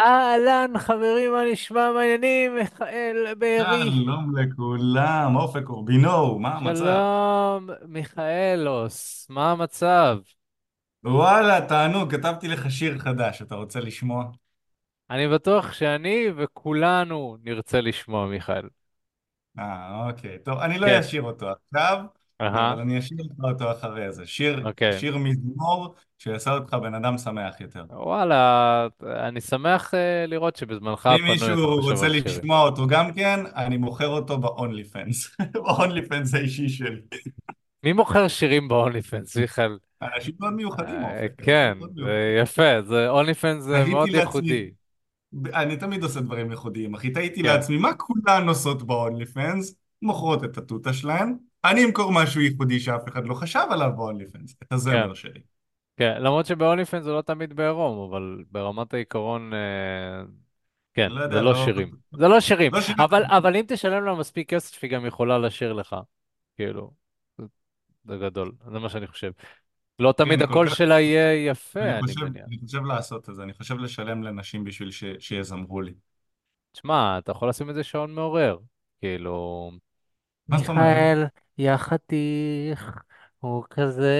אהלן, חברים, מה נשמע? מה העניינים? מיכאל בארי. שלום לכולם, אופק אורבינו, מה המצב? שלום, מיכאלוס, מה המצב? וואלה, תענוג, כתבתי לך שיר חדש, אתה רוצה לשמוע? אני בטוח שאני וכולנו נרצה לשמוע, מיכאל. אה, אוקיי. טוב, אני לא כן, אשיר אותו עכשיו, אהה, אבל אני אשיר לך אותו אחרי זה. שיר, אוקיי. שיר מזמור שיעשה אותך בן אדם שמח יותר. וואלה, אני שמח אה, לראות שבזמנך ואם הפנוי אתה מישהו חושב רוצה על שירים. לשמוע אותו גם כן, אני מוכר אותו ב-only fans. ב-only fans האישי שלי. מי מוכר שירים בהוני פנס, מיכאל? אנשים מאוד מיוחדים, אה, אנשים כן, מאוד זה. יפה, זה הוני פנס זה תהיתי מאוד לעצמי, ייחודי. אני תמיד עושה דברים ייחודיים, אחי. תהיתי כן, לעצמי, מה כולן עושות ב-only fans? מוכרות את התותה שלהן. אני אמכור משהו ייחודי שאף אחד לא חשב עליו fans, את כן. הזמר שלי. כן, למרות שבהוליפן זה לא תמיד בעירום, אבל ברמת העיקרון, אה, כן, אני לא זה יודע, לא לא... שירים. זה לא שירים, לא שירים. אבל, אבל אם תשלם לה מספיק כסף, היא גם יכולה לשיר לך. כאילו, זה, זה גדול, זה מה שאני חושב. לא תמיד כן, הקול כך... שלה יהיה אני יפה, אני חושב, מניח. אני חושב לעשות את זה, אני חושב לשלם לנשים בשביל ש... שיזמרו לי. תשמע, אתה יכול לשים איזה שעון מעורר. כאילו? מיכאל, יא חתיך, הוא כזה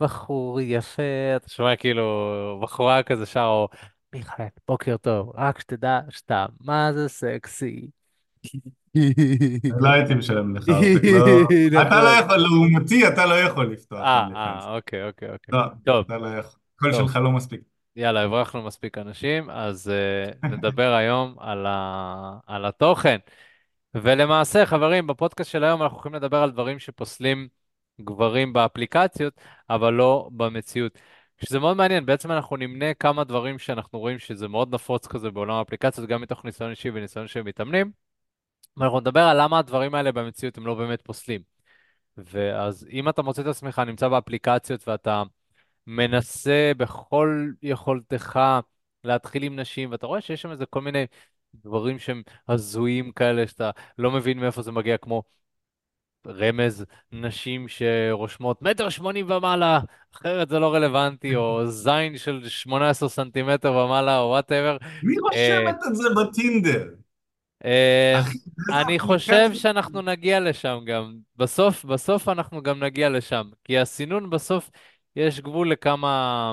בחור יפה, אתה שומע כאילו בחורה כזה שר, או מיכאל, בוקר טוב, רק שתדע שאתה מה זה סקסי. לא הייתי משלם לך, אופק, לא... אתה לא נכון. יכול, לעומתי, אתה לא יכול לפתוח אה. אה, אוקיי, אוקיי, אוקיי. לא, טוב, אתה לא יכול. הקול טוב. שלך לא מספיק. יאללה, הברחנו מספיק אנשים, אז uh, נדבר היום על, ה... על התוכן. ולמעשה, חברים, בפודקאסט של היום אנחנו הולכים לדבר על דברים שפוסלים גברים באפליקציות, אבל לא במציאות. שזה מאוד מעניין, בעצם אנחנו נמנה כמה דברים שאנחנו רואים שזה מאוד נפוץ כזה בעולם האפליקציות, גם מתוך ניסיון אישי וניסיון של מתאמנים, ואנחנו נדבר על למה הדברים האלה במציאות הם לא באמת פוסלים. ואז אם אתה מוצא את עצמך נמצא באפליקציות ואתה מנסה בכל יכולתך להתחיל עם נשים, ואתה רואה שיש שם איזה כל מיני דברים שהם הזויים כאלה, שאתה לא מבין מאיפה זה מגיע, כמו רמז נשים שרושמות מטר שמונים ומעלה, אחרת זה לא רלוונטי, או זין של 18 סנטימטר ומעלה, או whatever. מי רושמת את זה בטינדר? איזה אני חושב? שאנחנו נגיע לשם גם. בסוף, בסוף אנחנו גם נגיע לשם. כי הסינון בסוף, יש גבול לכמה...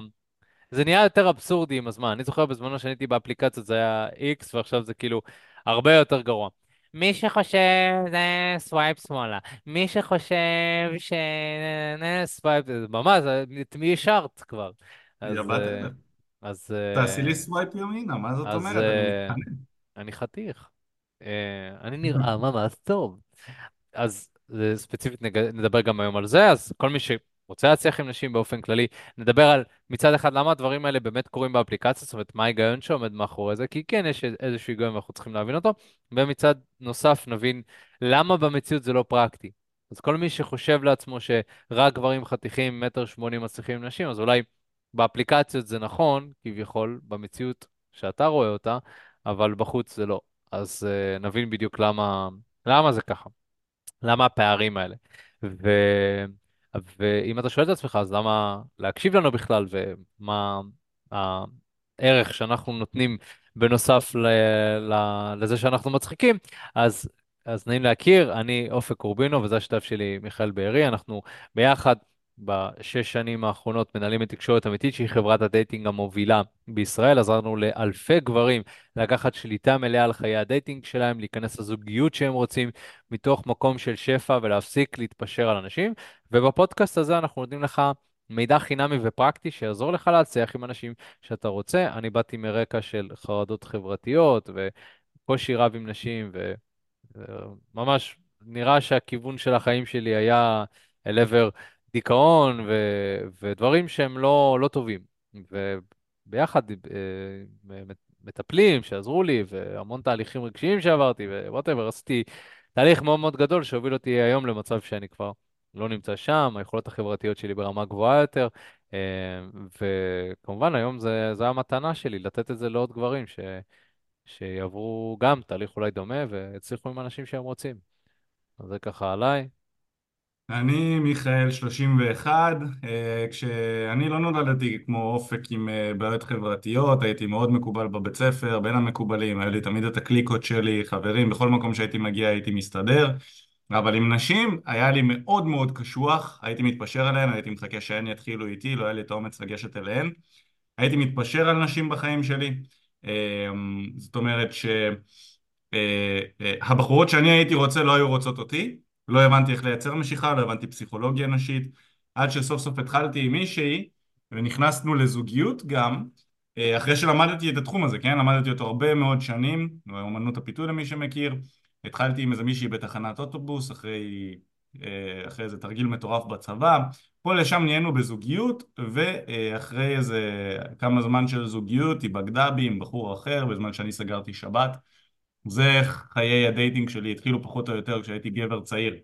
זה נהיה יותר אבסורדי עם הזמן. אני זוכר בזמנו שאני הייתי באפליקציות זה היה X, ועכשיו זה כאילו הרבה יותר גרוע. מי שחושב זה swipe שמאלה, מי שחושב ש... swipe, ממש, את מי השארת כבר? אז, אה. אז, תעשי לי אה, swipe ימינה, מה זאת אז אומרת? אני אה. אני חתיך. אני נראה ממש טוב. אז ספציפית. נדבר גם היום על זה, אז כל מי שרוצה להצליח עם נשים באופן כללי, נדבר על מצד אחד למה הדברים האלה באמת קורים באפליקציה, זאת אומרת מה ההיגיון שעומד מאחורי זה, כי כן יש איזשהו היגיון ואנחנו צריכים להבין אותו, ומצד נוסף נבין למה במציאות זה לא פרקטי. אז כל מי שחושב לעצמו שרק גברים חתיכים מטר שמונים מצליחים עם נשים, אז אולי באפליקציות זה נכון, כביכול, במציאות שאתה רואה אותה, אבל בחוץ זה לא. אז אה, נבין בדיוק למה, למה זה ככה. למה הפערים האלה? ו... ואם אתה שואל את עצמך, אז למה להקשיב לנו בכלל, ומה הערך שאנחנו נותנים בנוסף ל... ל... לזה שאנחנו מצחיקים, אז, אז נעים להכיר, אני אופק קורבינו, וזה השותף שלי מיכאל בארי, אנחנו ביחד בשש שנים האחרונות מנהלים את תקשורת אמיתית, שהיא חברת ה dating המובילה בישראל, עזרנו לאלפי גברים לקחת שליטה מלאה על חיי הדייטינג שלהם, להיכנס לזוגיות שהם רוצים, מתוך מקום של שפע ולהפסיק להתפשר על אנשים. ובפודקאסט הזה אנחנו נותנים לך מידע חינמי ופרקטי שיעזור לך להצליח עם אנשים שאתה רוצה. אני באתי מרקע של חרדות חברתיות וקושי רב עם נשים, וממש נראה שהכיוון של החיים שלי היה אל עבר דיכאון ו... ודברים שהם לא, לא טובים. וביחד אה, מטפלים שעזרו לי, והמון תהליכים רגשיים שעברתי, ו whatever, עשיתי תהליך מאוד מאוד גדול שהוביל אותי היום למצב שאני כבר לא נמצא שם, היכולות החברתיות שלי ברמה גבוהה יותר, אה, וכמובן היום זה, זה המתנה שלי, לתת את זה לעוד גברים ש, שיעברו גם תהליך אולי דומה והצליחו עם אנשים שהם רוצים. אז זה ככה עליי. אני מיכאל 31, אה, כשאני לא נולדתי כמו אופק עם אה, בעיות חברתיות, הייתי מאוד מקובל בבית ספר, בין המקובלים, היו לי תמיד את הקליקות שלי, חברים, בכל מקום שהייתי מגיע הייתי מסתדר, אבל עם נשים היה לי מאוד מאוד קשוח, הייתי מתפשר עליהן, הייתי מחכה שהן יתחילו איתי, לא היה לי את האומץ לגשת אליהן, הייתי מתפשר על נשים בחיים שלי, אה, זאת אומרת ש... אה, אה, הבחורות שאני הייתי רוצה לא היו רוצות אותי, לא הבנתי איך לייצר משיכה, לא הבנתי פסיכולוגיה נשית, עד שסוף סוף התחלתי עם מישהי ונכנסנו לזוגיות גם, אה, אחרי שלמדתי את התחום הזה, כן? למדתי אותו הרבה מאוד שנים, אומנות הפיתוי למי שמכיר, התחלתי עם איזה מישהי בתחנת אוטובוס אחרי, אחרי איזה תרגיל מטורף בצבא, פה לשם נהיינו בזוגיות ואחרי איזה כמה זמן של זוגיות היא בגדה בי עם בחור אחר בזמן שאני סגרתי שבת זה חיי הדייטינג שלי התחילו פחות או יותר כשהייתי גבר צעיר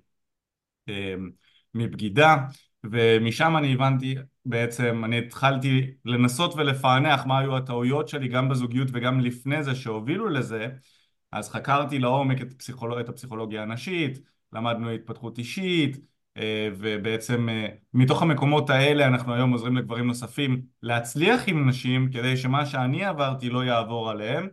אמ, מבגידה ומשם אני הבנתי בעצם, אני התחלתי לנסות ולפענח מה היו הטעויות שלי גם בזוגיות וגם לפני זה שהובילו לזה אז חקרתי לעומק את, פסיכולוג... את הפסיכולוגיה הנשית, למדנו התפתחות אישית אה, ובעצם אה, מתוך המקומות האלה אנחנו היום עוזרים לגברים נוספים להצליח עם נשים כדי שמה שאני עברתי לא יעבור עליהם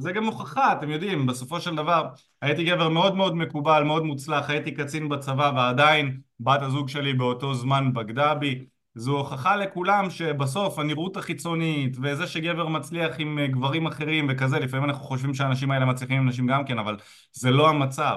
זה גם הוכחה, אתם יודעים, בסופו של דבר הייתי גבר מאוד מאוד מקובל, מאוד מוצלח, הייתי קצין בצבא ועדיין בת הזוג שלי באותו זמן בגדה בי זו הוכחה לכולם שבסוף הנראות החיצונית וזה שגבר מצליח עם אה, גברים אחרים וכזה, לפעמים אנחנו חושבים שהאנשים האלה מצליחים עם נשים גם כן, אבל זה לא המצב,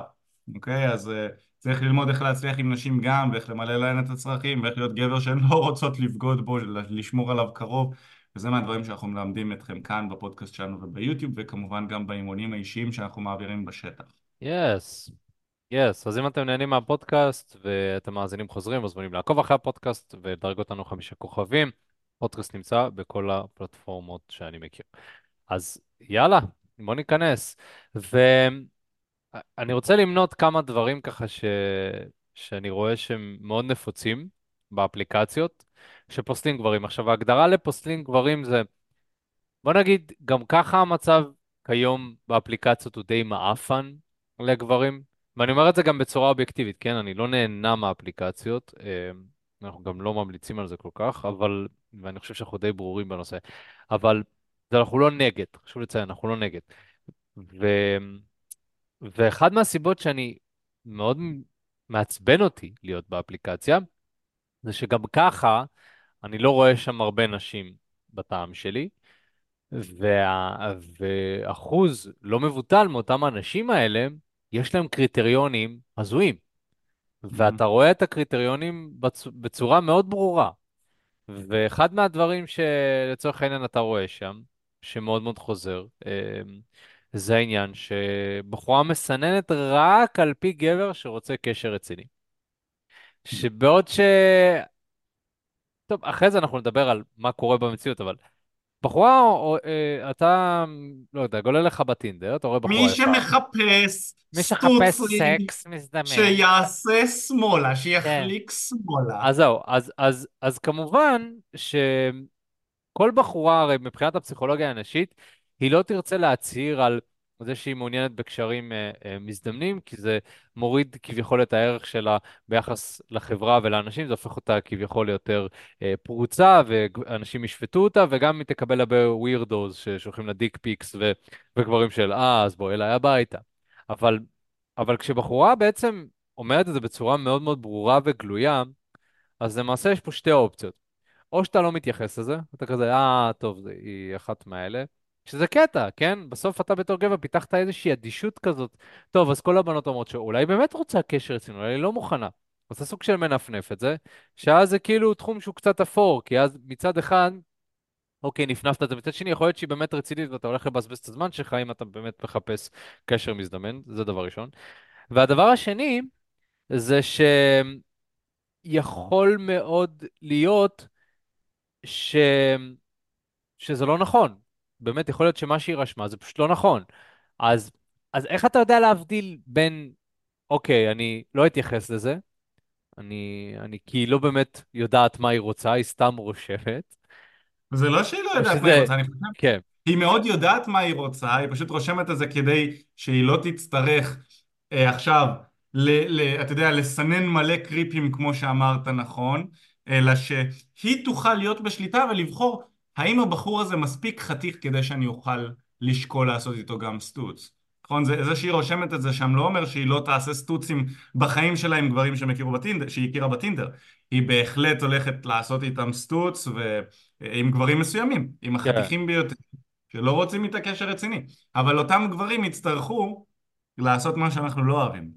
אוקיי? אז uh, צריך ללמוד איך להצליח עם נשים גם ואיך למלא להן את הצרכים ואיך להיות גבר שהן לא רוצות לבגוד בו, לשמור עליו קרוב וזה מהדברים שאנחנו מלמדים אתכם כאן בפודקאסט שלנו וביוטיוב, וכמובן גם באימונים האישיים שאנחנו מעבירים בשטח. יס, yes. יס, yes. אז אם אתם נהנים מהפודקאסט ואתם מאזינים חוזרים, מוזמנים לעקוב אחרי הפודקאסט ולדרג אותנו חמישה כוכבים. הפודקאסט נמצא בכל הפלטפורמות שאני מכיר. אז יאללה, בוא ניכנס. ואני רוצה למנות כמה דברים ככה ש... שאני רואה שהם מאוד נפוצים באפליקציות. שפוסלים גברים. עכשיו, ההגדרה לפוסלים גברים זה, בוא נגיד, גם ככה המצב כיום באפליקציות הוא די מעפן לגברים, ואני אומר את זה גם בצורה אובייקטיבית, כן? אני לא נהנה מהאפליקציות, אה, אנחנו גם לא ממליצים על זה כל כך, אבל, ואני חושב שאנחנו די ברורים בנושא, אבל אנחנו לא נגד, חשוב לציין, אנחנו לא נגד. ו... ואחד מהסיבות שאני מאוד מעצבן אותי להיות באפליקציה, זה שגם ככה אני לא רואה שם הרבה נשים בטעם שלי, וה... ואחוז לא מבוטל מאותם האנשים האלה, יש להם קריטריונים הזויים. ואתה רואה את הקריטריונים בצ... בצורה מאוד ברורה. ואחד מהדברים שלצורך העניין אתה רואה שם, שמאוד מאוד חוזר, אמ, זה העניין שבחורה מסננת רק על פי גבר שרוצה קשר רציני. שבעוד ש... טוב, אחרי זה אנחנו נדבר על מה קורה במציאות, אבל בחורה, או, אה, אתה, לא יודע, גולל לך בטינדר, אתה רואה בחורה מי יפה. שמחפש מי שחפש סטוצלי, סקס מזדמן. שיעשה שמאלה, כן. שיחליק שמאלה. אז זהו, אז, אז, אז כמובן שכל בחורה, הרי מבחינת הפסיכולוגיה הנשית, היא לא תרצה להצהיר על זה שהיא מעוניינת בקשרים אה, אה, מזדמנים, כי זה מוריד כביכול את הערך שלה ביחס לחברה ולאנשים, זה הופך אותה כביכול ליותר אה, פרוצה, ואנשים ישפטו אותה, וגם היא תקבל הרבה ווירדוז ששולחים לה דיק פיקס ו- וגברים של, אה, אז בואי אליי הביתה. אבל, אבל כשבחורה בעצם אומרת את זה בצורה מאוד מאוד ברורה וגלויה, אז למעשה יש פה שתי אופציות. או שאתה לא מתייחס לזה, אתה כזה, אה, טוב, היא אחת מהאלה. שזה קטע, כן? בסוף אתה בתור גבר פיתחת איזושהי אדישות כזאת. טוב, אז כל הבנות אומרות שאולי היא באמת רוצה קשר אצלנו, אולי היא לא מוכנה. אז זה סוג של מנפנף את זה, שאז זה כאילו תחום שהוא קצת אפור, כי אז מצד אחד, אוקיי, נפנפת את זה, מצד שני, יכול להיות שהיא באמת רצינית ואתה הולך לבזבז את הזמן שלך אם אתה באמת מחפש קשר מזדמן, זה דבר ראשון. והדבר השני, זה שיכול מאוד להיות ש... שזה לא נכון. באמת, יכול להיות שמה שהיא רשמה זה פשוט לא נכון. אז, אז איך אתה יודע להבדיל בין, אוקיי, אני לא אתייחס לזה, אני, אני כי היא לא באמת יודעת מה היא רוצה, היא סתם רושמת. זה לא שהיא לא יודעת מה היא שזה, רוצה, אני חושב. כן, היא מאוד יודעת מה היא רוצה, היא פשוט רושמת את זה כדי שהיא לא תצטרך אה, עכשיו ל, ל, אתה יודע, לסנן מלא קריפים כמו שאמרת נכון, אלא שהיא תוכל להיות בשליטה ולבחור האם הבחור הזה מספיק חתיך כדי שאני אוכל לשקול לעשות איתו גם סטוץ. נכון? זה, זה שהיא רושמת את זה שם לא אומר שהיא לא תעשה סטוצים בחיים שלה עם גברים שהם הכירו בטינדר, שהיא הכירה בטינדר. היא בהחלט הולכת לעשות איתם סטוץ ועם גברים מסוימים, עם כן. החתיכים ביותר, שלא רוצים איתה קשר רציני. אבל אותם גברים יצטרכו לעשות מה שאנחנו לא אוהבים.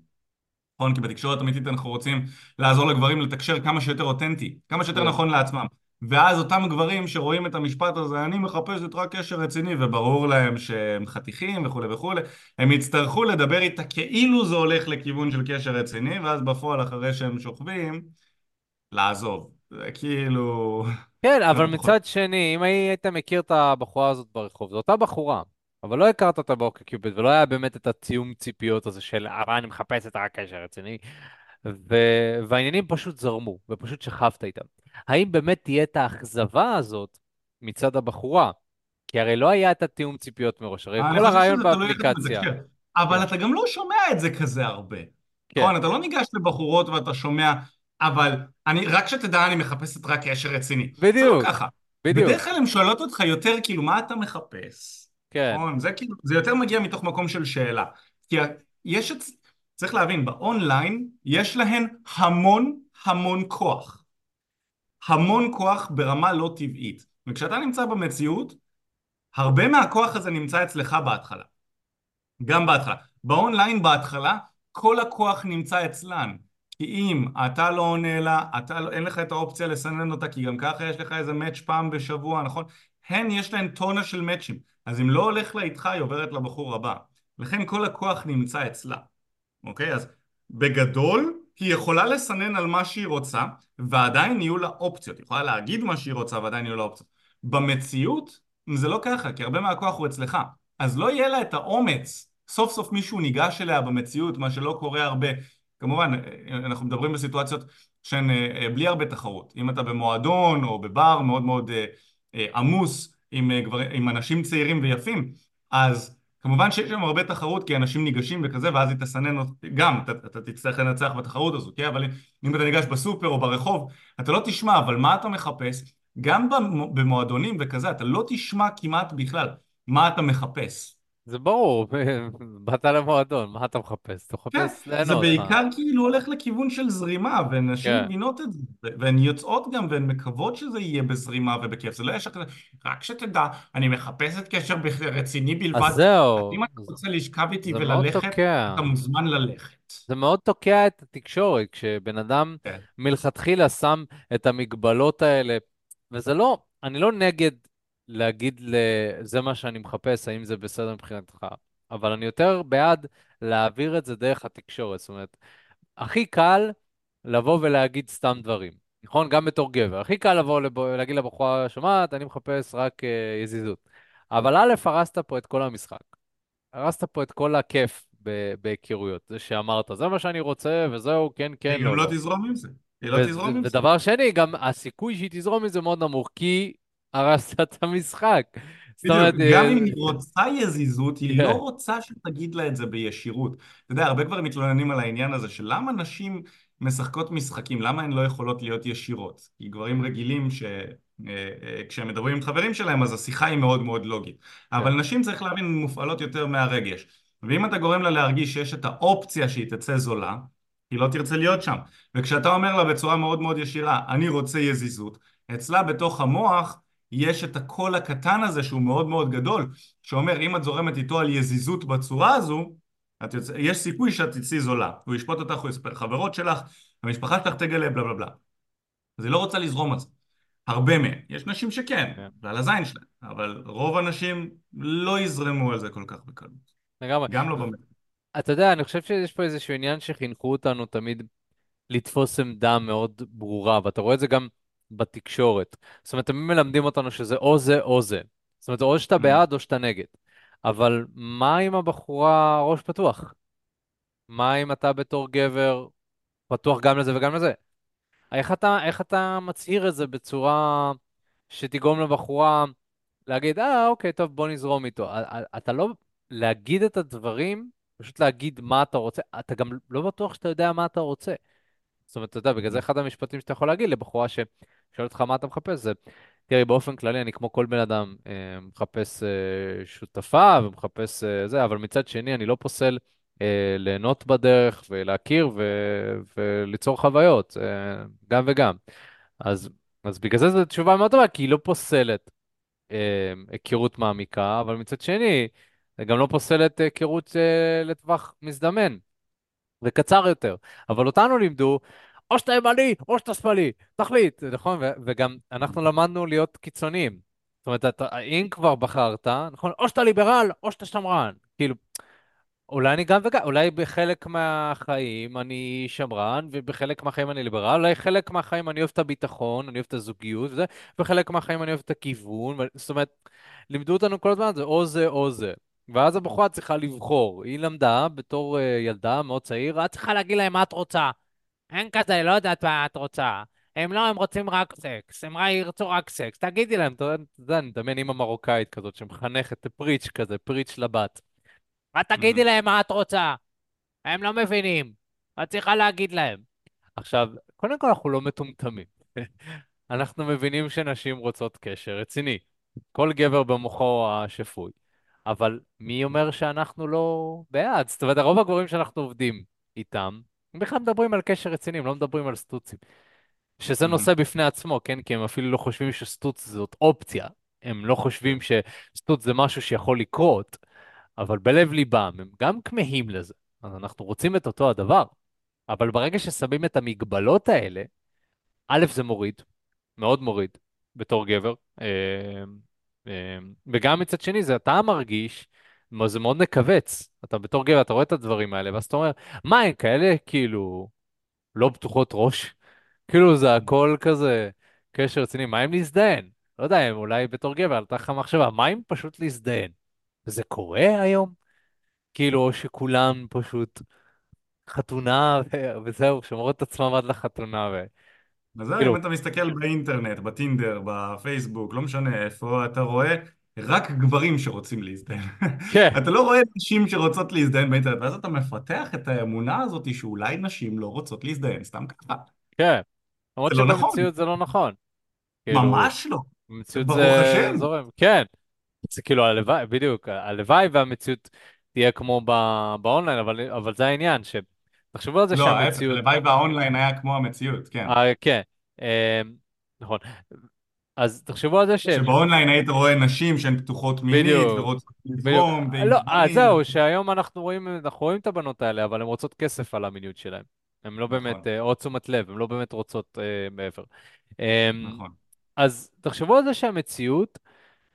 נכון? כי בתקשורת אמיתית אנחנו רוצים לעזור לגברים לתקשר כמה שיותר אותנטי, כמה שיותר כן. נכון לעצמם. ואז אותם גברים שרואים את המשפט הזה, אני מחפשת רק קשר רציני, וברור להם שהם חתיכים וכולי וכולי, הם יצטרכו לדבר איתה כאילו זה הולך לכיוון של קשר רציני, ואז בפועל אחרי שהם שוכבים, לעזוב. זה כאילו... כן, אבל אנחנו פחות... מצד שני, אם היית מכיר את הבחורה הזאת ברחוב, זו אותה בחורה, אבל לא הכרת אותה באוקיקיופד, ולא היה באמת את התיאום ציפיות הזה של, אבל אני מחפש את הקשר רציני, ו... והעניינים פשוט זרמו, ופשוט שכבת איתם. האם באמת תהיה את האכזבה הזאת מצד הבחורה? כי הרי לא היה את התיאום ציפיות מראש, הרי כל הרעיון באפליקציה. מתקשר. אבל כן, אתה גם לא שומע את זה כזה הרבה. כן, נכון? אתה לא ניגש לבחורות ואתה שומע, אבל אני, רק שתדע, אני מחפשת רק קשר רציני. זה לא בדיוק, ככה. בדיוק, בדרך כלל הן שואלות אותך יותר, כאילו, מה אתה מחפש? כן. נכון? זה כאילו, זה יותר מגיע מתוך מקום של שאלה. כי יש את... צריך להבין, באונליין יש להן המון המון כוח. המון כוח ברמה לא טבעית. וכשאתה נמצא במציאות, הרבה מהכוח הזה נמצא אצלך בהתחלה. גם בהתחלה. באונליין בהתחלה, כל הכוח נמצא אצלן. כי אם אתה לא עונה לה, אתה לא, אין לך את האופציה לסנן אותה, כי גם ככה יש לך איזה מאץ' פעם בשבוע, נכון? הן יש להן טונה של מאצ'ים. אז אם לא הולך לה איתך, היא עוברת לבחור הבא. לכן כל הכוח נמצא אצלה. אוקיי? אז בגדול, היא יכולה לסנן על מה שהיא רוצה, ועדיין יהיו לה אופציות. היא יכולה להגיד מה שהיא רוצה, ועדיין יהיו לה אופציות. במציאות, זה לא ככה, כי הרבה מהכוח הוא אצלך. אז לא יהיה לה את האומץ סוף סוף מישהו ניגש אליה במציאות, מה שלא קורה הרבה. כמובן, אנחנו מדברים בסיטואציות שהן אה, אה, בלי הרבה תחרות. אם אתה במועדון או בבר מאוד מאוד אה, עמוס עם, עם אנשים צעירים ויפים, אז כמובן שיש שם הרבה תחרות כי אנשים ניגשים וכזה, ואז היא תסנן, גם אתה, אתה תצטרך לנצח בתחרות הזו, כן? אבל אם אתה ניגש בסופר או ברחוב, אתה לא תשמע, אבל מה אתה מחפש? גם במועדונים וכזה, אתה לא תשמע כמעט בכלל מה אתה מחפש. זה ברור, באת למועדון, מה אתה מחפש? אתה כן, מחפש זה ליהנות, מה? בעיקר כאילו הולך לכיוון של זרימה, ונשים כן. מבינות את זה, והן יוצאות גם, והן מקוות שזה יהיה בזרימה ובכיף, זה לא כזה, רק שתדע, אני מחפשת קשר רציני בלבד, אז זהו, אם אתה זה רוצה לשכב איתי זה וללכת. אתה מוזמן ללכת. זה מאוד תוקע את התקשורת, כשבן אדם כן. מלכתחילה שם את המגבלות האלה, וזה לא, אני לא נגד להגיד זה מה שאני מחפש, האם זה בסדר מבחינתך, אבל אני יותר בעד להעביר את זה דרך התקשורת. זאת אומרת, הכי קל לבוא ולהגיד סתם דברים, נכון? גם בתור גבר. הכי קל לבוא לב... להגיד לבחורה, שומעת, אני מחפש רק uh, יזיזות. אבל א', הרסת פה את כל המשחק. הרסת פה את כל הכיף בהיכרויות. זה שאמרת, זה מה שאני רוצה, וזהו, כן, כן, היא גם לא, לא לא. תזרום עם זה, היא לא תזרום עם זה. ודבר שני, גם הסיכוי שהיא תזרום מזה מאוד נמוך, כי הרסת את המשחק. זאת אומרת, גם אה, אם היא רוצה יזיזות, היא לא כן, רוצה שתגיד לה את זה בישירות. אתה יודע, הרבה כבר מתלוננים על העניין הזה של למה נשים משחקות משחקים, למה הן לא יכולות להיות ישירות? כי גברים רגילים שכשהם מדברים עם חברים שלהם, אז השיחה היא מאוד מאוד לוגית. כן, אבל נשים, צריך להבין, מופעלות יותר מהרגש. ואם אתה גורם לה להרגיש שיש את האופציה שהיא תצא זולה, היא לא תרצה להיות שם. וכשאתה אומר לה בצורה מאוד מאוד ישירה, אני רוצה יזיזות, אצלה בתוך המוח יש את הקול הקטן הזה שהוא מאוד מאוד גדול, שאומר אם את זורמת איתו על יזיזות בצורה הזו, יוצא, יש סיכוי שאת תצאי זולה. הוא ישפוט אותך, הוא יספר חברות שלך, המשפחה שלך תגלה, בלה בלה בלה. אז היא לא רוצה לזרום על זה. הרבה מהן. יש נשים שכן, כן. ועל הזין שלהן, אבל רוב הנשים לא יזרמו על זה כל כך בקלות. לגמרי. גם לא במאה. אתה יודע, אני חושב שיש פה איזשהו עניין שחינכו אותנו תמיד לתפוס עמדה מאוד ברורה, ואתה רואה את זה גם בתקשורת. זאת אומרת, תמיד מלמדים אותנו שזה או זה או זה. זאת אומרת, או שאתה בעד או שאתה נגד. אבל מה אם הבחורה ראש פתוח? מה אם אתה בתור גבר פתוח גם לזה וגם לזה? איך אתה, איך אתה מצהיר את זה בצורה שתגרום לבחורה להגיד, אה, אוקיי, טוב, בוא נזרום איתו. אתה לא... להגיד את הדברים פשוט להגיד מה אתה רוצה. אתה גם לא בטוח שאתה יודע מה אתה רוצה. זאת אומרת, אתה יודע, בגלל זה אחד המשפטים שאתה יכול להגיד לבחורה ששואלת אותך מה אתה מחפש, זה, תראי, באופן כללי, אני כמו כל בן אדם, אה, מחפש אה, שותפה ומחפש אה, זה, אבל מצד שני, אני לא פוסל ליהנות בדרך ולהכיר ו, וליצור חוויות, גם וגם. אז, אז בגלל זה זו תשובה מאוד טובה, כי היא לא פוסלת היכרות מעמיקה, אבל מצד שני, זה גם לא פוסלת היכרות לטווח מזדמן. וקצר יותר. אבל אותנו לימדו, או שאתה ימני, או שאתה שמאלי, תחליט, נכון? וגם אנחנו למדנו להיות קיצוניים. זאת אומרת, אתה, אם כבר בחרת, נכון? או שאתה ליברל, או שאתה שמרן. כאילו, אולי אני גם וגם, אולי בחלק מהחיים אני שמרן, ובחלק מהחיים אני ליברל, אולי חלק מהחיים אני אוהב את הביטחון, אני אוהב את הזוגיות וזה, וחלק מהחיים אני אוהב את הכיוון. זאת אומרת, לימדו אותנו כל הזמן, זה או זה או זה. ואז הבחורה צריכה לבחור. היא למדה בתור uh, ילדה מאוד צעיר, את צריכה להגיד להם מה את רוצה. אין כזה, לא יודעת מה את רוצה. הם לא, הם רוצים רק סקס, הם רק ירצו רק סקס. תגידי להם, אתה יודע, אני מדמיין אימא מרוקאית כזאת שמחנכת פריץ' כזה, פריץ' לבת. את תגידי מהמם. להם מה את רוצה. הם לא מבינים. את צריכה להגיד להם. עכשיו, קודם כל אנחנו לא מטומטמים. אנחנו מבינים שנשים רוצות קשר רציני. כל גבר במוחו השפוי. אבל מי אומר שאנחנו לא בעד? זאת אומרת, רוב הגברים שאנחנו עובדים איתם, הם בכלל מדברים על קשר רציני, הם לא מדברים על סטוצים. שזה מהמם. נושא בפני עצמו, כן? כי הם אפילו לא חושבים שסטוץ זאת אופציה. הם לא. חושבים שסטוץ זה משהו שיכול לקרות, אבל בלב ליבם הם גם כמהים לזה. אז אנחנו רוצים את אותו הדבר. אבל ברגע ששמים את המגבלות האלה, א', זה מוריד, מאוד מוריד, בתור גבר. אה, וגם מצד שני, זה אתה מרגיש, זה מאוד מכווץ. אתה בתור גבר, אתה רואה את הדברים האלה, ואז אתה אומר, מה, הם כאלה כאילו לא פתוחות ראש? כאילו זה הכל כזה קשר רציני, מה אם להזדיין? לא יודע, אולי בתור גבר עלתה לך מחשבה, מה אם פשוט להזדיין? וזה קורה היום? כאילו, או שכולם פשוט חתונה ו- וזהו, שומרות את עצמם עד לחתונה, אז זהו, אם וכאילו, אתה מסתכל באינטרנט, בטינדר, בפייסבוק, לא משנה איפה, אתה רואה רק גברים שרוצים להזדהן. כן, אתה לא רואה נשים שרוצות להזדהן באינטרנט, ואז אתה מפתח את האמונה הזאת שאולי נשים לא רוצות להזדהן, סתם ככה. כן. למרות זה לא נכון, שבמציאות זה לא נכון. כאילו, ממש לא. במציאות זה. זורם. כן, זה כאילו הלוואי, בדיוק, הלוואי והמציאות תהיה כמו ב- באונליין, אבל, אבל זה העניין, שתחשבו על זה לא, שהמציאות, הלוואי והאונליין היה כמו המציאות, כן. אה, כן, אה, נכון. אז תחשבו על זה שבאונליין היית רואה נשים שהן פתוחות מינית בדיוק, ורוצות. לזרום, ועם לא, אז גברים. זהו, שהיום אנחנו רואים, אנחנו רואים את הבנות האלה, אבל הן רוצות כסף על המיניות שלהן. הן לא באמת, נכון, אה, או תשומת לב, הן לא באמת רוצות אה, מעבר. אה, נכון. אז תחשבו על זה שהמציאות